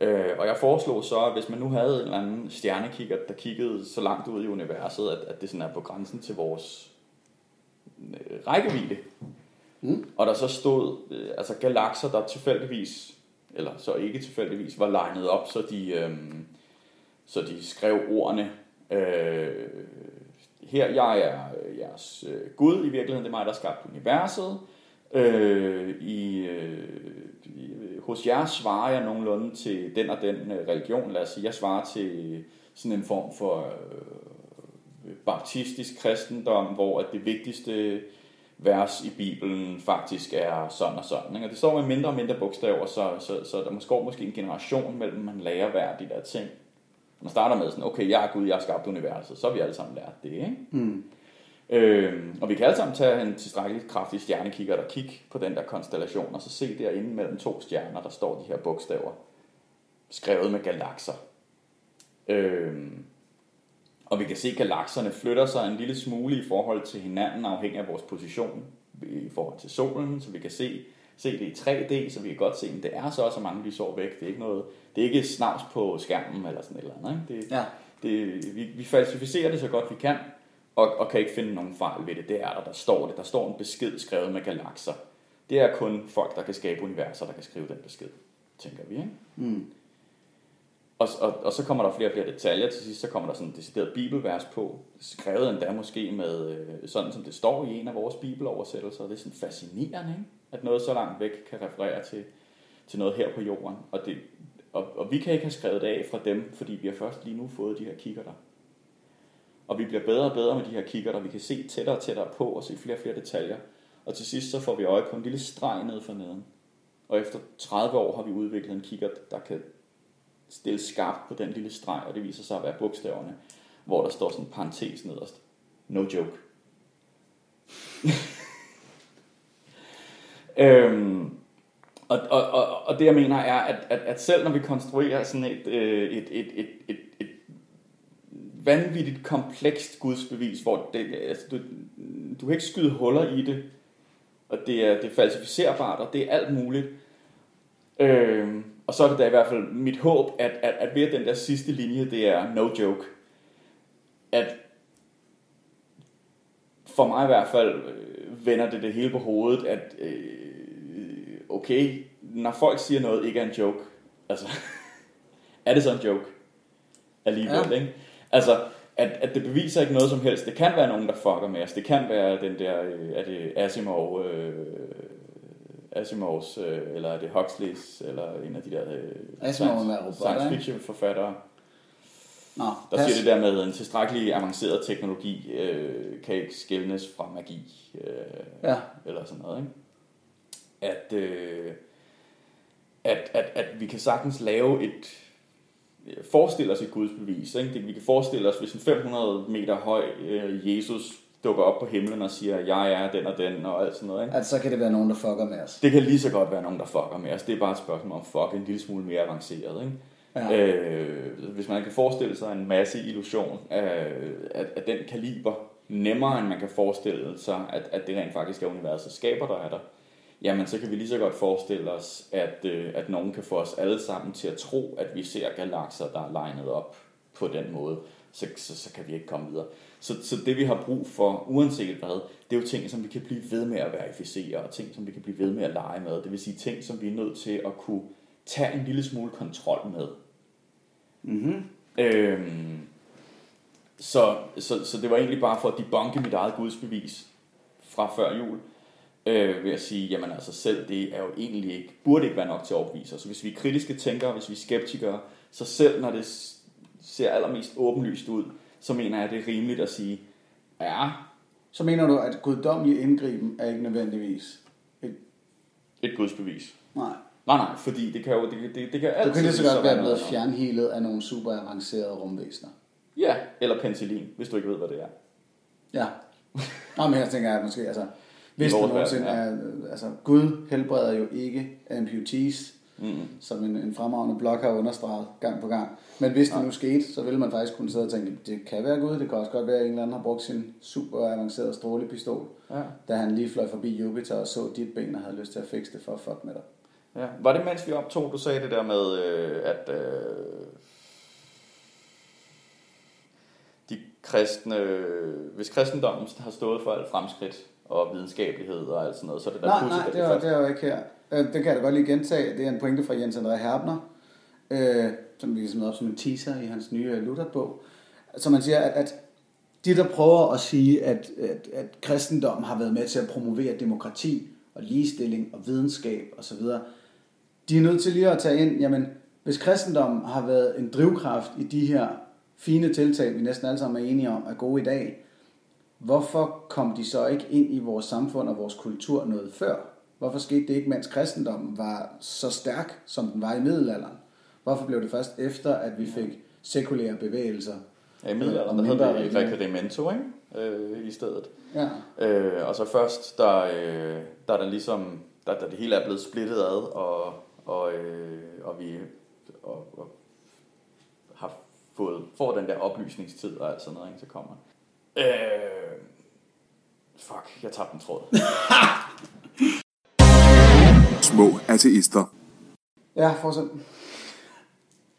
Øh, og jeg foreslog så, at hvis man nu havde en eller anden stjernekigger, der kiggede så langt ud i universet, at, at det sådan er på grænsen til vores øh, rækkevidde, Mm. og der så stod øh, altså galakser, der tilfældigvis, eller så ikke tilfældigvis, var legnet op, så de, øh, så de skrev ordene, øh, her jeg er øh, jeres øh, Gud, i virkeligheden det er mig, der har skabt universet, øh, i, øh, i, hos jer svarer jeg nogenlunde til den og den øh, religion, lad os sige, jeg svarer til sådan en form for øh, baptistisk kristendom, hvor at det vigtigste vers i Bibelen faktisk er sådan og sådan. Ikke? Og det står med mindre og mindre bogstaver, så, så, så der måske går måske en generation mellem, man lærer hver de der ting. Man starter med sådan, okay, jeg er Gud, jeg har skabt universet, så har vi alle sammen lært det, ikke? Mm. Øhm, og vi kan alle sammen tage en tilstrækkeligt kraftig stjernekigger og kigge på den der konstellation, og så se derinde mellem to stjerner, der står de her bogstaver, skrevet med galakser. Øhm, og vi kan se, at galakserne flytter sig en lille smule i forhold til hinanden, afhængig af vores position i forhold til solen, så vi kan se, se det i 3D, så vi kan godt se, at det er så også mange lysår væk. Det er ikke noget, det er ikke snavs på skærmen eller sådan et eller andet. Ikke? Det, Ja. det, vi, vi falsificerer det så godt vi kan, og, og kan ikke finde nogen fejl ved det. Det er der, der står det. Der står en besked skrevet med galakser. Det er kun folk, der kan skabe universer, der kan skrive den besked. tænker vi. Ikke? Mm. Og, og, og så kommer der flere og flere detaljer. Til sidst så kommer der sådan en decideret bibelvers på. Skrevet endda måske med øh, sådan, som det står i en af vores bibeloversættelser. Det er sådan fascinerende, ikke? at noget så langt væk kan referere til, til noget her på jorden. Og, det, og, og vi kan ikke have skrevet det af fra dem, fordi vi har først lige nu fået de her kikkerter. Og vi bliver bedre og bedre med de her kikkerter. Vi kan se tættere og tættere på og se flere og flere detaljer. Og til sidst så får vi øje på en lille streg ned for neden. Og efter 30 år har vi udviklet en kikkert, der kan stille skarpt på den lille streg, og det viser sig at være bogstaverne, hvor der står sådan en parentes nederst. No joke. (laughs) øhm, og, og, og, og det jeg mener er, at, at, at selv når vi konstruerer sådan et, øh, et, et, et, et, et vanvittigt komplekst gudsbevis, hvor det, altså, du, du kan ikke skyde huller i det, og det er, det er falsificerbart, og det er alt muligt. Øhm, og så er det da i hvert fald mit håb, at, at, at ved den der sidste linje, det er no joke, at for mig i hvert fald øh, vender det det hele på hovedet, at øh, okay, når folk siger noget ikke er en joke, altså, (laughs) er det så en joke? Alligevel, ja. ikke? Altså, at, at det beviser ikke noget som helst. Det kan være nogen, der fucker med os. Det kan være den der, øh, er det Asimov, øh, Asimovs, øh, eller er det Huxleys, eller en af de der øh, Asimov science, robotter, science fiction forfattere, Nå, der pas. siger det der med, at en tilstrækkelig avanceret teknologi øh, kan ikke skælnes fra magi, øh, Ja. eller sådan noget. Ikke? At, øh, at, at, at vi kan sagtens lave et, forestille os et gudsbevis. Ikke? Det, vi kan forestille os, hvis en 500 meter høj øh, Jesus dukker op på himlen og siger, jeg er den og den, og alt sådan noget. Ikke? At så kan det være nogen, der fucker med os. Det kan lige så godt være nogen, der fucker med os. Det er bare et spørgsmål om fuck en lille smule mere avanceret. Ikke? Ja. Øh, hvis man kan forestille sig en masse illusion af, af, af den kaliber, nemmere end man kan forestille sig, at, at det rent faktisk er universet skaber, der er der, jamen så kan vi lige så godt forestille os, at, øh, at nogen kan få os alle sammen til at tro, at vi ser galakser, der er legnet op på den måde, så, så, så kan vi ikke komme videre. Så, så det vi har brug for, uanset hvad, det er jo ting, som vi kan blive ved med at verificere, og ting, som vi kan blive ved med at lege med. Det vil sige ting, som vi er nødt til at kunne tage en lille smule kontrol med. Mm-hmm. Øhm, så, så, så det var egentlig bare for at debunke mit eget gudsbevis fra før jul, øh, ved at sige, jamen altså selv det er jo egentlig ikke, burde ikke være nok til at overbevise os. Så hvis vi er kritiske tænkere, hvis vi er skeptikere, så selv når det ser allermest åbenlyst ud, så mener jeg, at det er rimeligt at sige, ja, Så mener du, at guddommelig indgriben er ikke nødvendigvis et... et gudsbevis. Nej. Nej, nej, fordi det kan jo, det, det, det kan Du altid kan lige så godt være blevet fjernhelet af nogle super avancerede rumvæsener. Ja, eller penicillin, hvis du ikke ved, hvad det er. Ja. Nå, men jeg tænker, at måske, altså, hvis det nogensinde verden, er, altså, Gud helbreder jo ikke amputees, Mm. som en, en fremragende blog har understreget gang på gang. Men hvis det nu skete, så ville man faktisk kunne sidde og tænke, det kan være Gud, det kan også godt være, at en eller anden har brugt sin super avancerede strålepistol, Ja. da han lige fløj forbi Jupiter og så dit ben og havde lyst til at fikse det for at fuck med dig. Ja. Var det mens vi optog, du sagde det der med, øh, at øh, de kristne, hvis kristendommen har stået for alt fremskridt og videnskabelighed og alt sådan noget, så er det da Nej, pudsigt, nej, det var, det var ikke her. Øh, Det kan jeg da godt lige gentage. Det er en pointe fra Jens André Herbner, øh, som vi kan smide op som en teaser i hans nye Luther-bog. Så man siger, at, at de, der prøver at sige, at, at, at kristendom har været med til at promovere demokrati og ligestilling og videnskab osv., de er nødt til lige at tage ind, jamen, hvis kristendommen har været en drivkraft i de her fine tiltag, vi næsten alle sammen er enige om, er gode i dag, hvorfor kom de så ikke ind i vores samfund og vores kultur noget før? Hvorfor skete det ikke, mens kristendommen var så stærk, som den var i middelalderen? Hvorfor blev det først efter, at vi fik sekulære bevægelser? Ja, i middelalderen, der mindre hed det requerimento, ikke? Øh, i stedet. Ja, Øh, og så først, der, øh, der er der ligesom, der, der det hele er blevet splittet ad, og, og, øh, og vi og, og har fået, får den der oplysningstid og alt sådan noget, ikke, så kommer. Øh, fuck, jeg tabte en tråd. (laughs) Små ateister. ja fortsæt.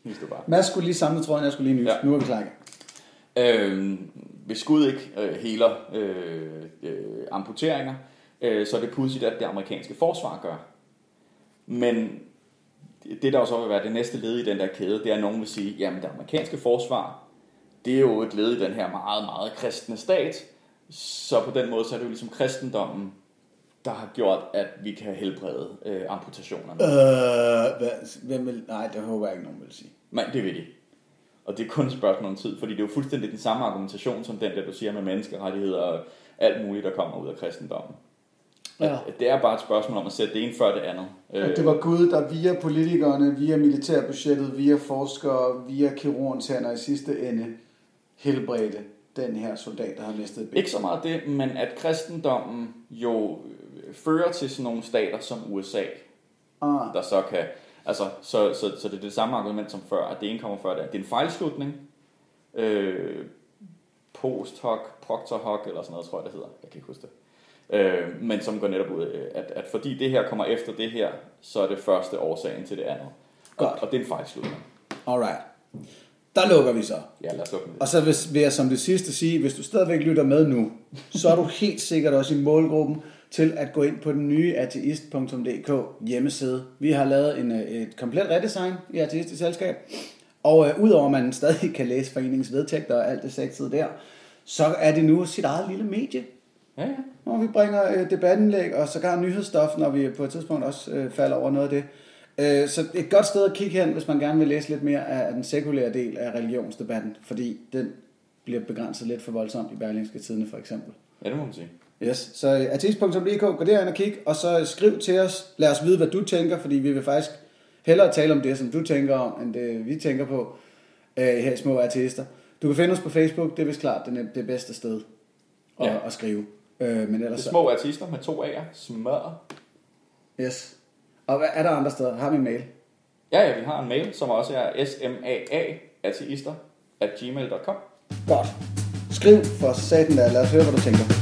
Nys du bare. Mads skulle lige samle tråden, jeg skulle lige nys. Ja. Nu er vi klar igen. Øh, hvis Gud ikke øh, heler øh, øh, amputeringer, øh, så er det pudsigt, at det amerikanske forsvar gør. Men det der jo så vil være det næste led i den der kæde, det er, at nogen vil sige, jamen det amerikanske forsvar, det er jo et led i den her meget, meget kristne stat, så på den måde, så er det jo ligesom kristendommen, der har gjort, at vi kan helbrede øh, amputationerne. Øh, hvad, hvem vil, nej, det håber jeg ikke, nogen vil sige. Men det vil de. Og det er kun et spørgsmål om tid, fordi det er jo fuldstændig den samme argumentation, som den der, du siger med menneskerettigheder og alt muligt, der kommer ud af kristendommen. Ja. At Det er bare et spørgsmål om at sætte det ene før det andet. At det var Gud, der via politikerne, via militærbudgettet, via forskere, via kirurgens hænder i sidste ende helbredte den her soldat, der har mistet et ben. Ikke så meget det, men at kristendommen jo øh, fører til sådan nogle stater som USA, Ah, der så kan... Altså, så, så, så det er det samme argument som før, at det ene kommer før det. andet. Det er en fejlslutning. Øh, post hoc, proctor hoc, eller sådan noget, tror jeg, det hedder. Jeg kan ikke huske det. Øh, men som går netop ud af, at, at fordi det her kommer efter det her, så er det første årsagen til det andet. Og, Godt. og det er en fejlslutning. alright. Der lukker vi så. Ja, lad os lukke Og så vil, vil jeg som det sidste sige, hvis du stadigvæk lytter med nu, så er du helt sikkert også i målgruppen til at gå ind på den nye ateist.dk hjemmeside. Vi har lavet en, øh, et komplet redesign i Ateistisk Selskab, og øh, udover at man stadig kan læse foreningens vedtægter og alt det sexede der, så er det nu sit eget lille medie, Ja, ja. hvor vi bringer øh, debatindlæg og sågar nyhedsstof, når vi på et tidspunkt også øh, falder over noget af det. Øh, så et godt sted at kigge hen, hvis man gerne vil læse lidt mere af den sekulære del af religionsdebatten, fordi den bliver begrænset lidt for voldsomt i Berlingske Tidene for eksempel. ja, det må man sige. Yes, så øh, ateist.dk, gå derind og kig, og så skriv til os. Lad os vide, hvad du tænker, fordi vi vil faktisk hellere tale om det, som du tænker om, end det vi tænker på øh, her i Små Ateister. Du kan finde os på Facebook, det er vist klart det, det bedste sted at, Ja. at skrive. Øh, men ellers Det er små artister med to A'er. Smør. yes. Og hvad er der andre steder? Har vi en mail? Ja, ja, vi har en mail, som også er smaa at gmail.com. Godt. Skriv for satan der. Lad os høre, hvad du tænker.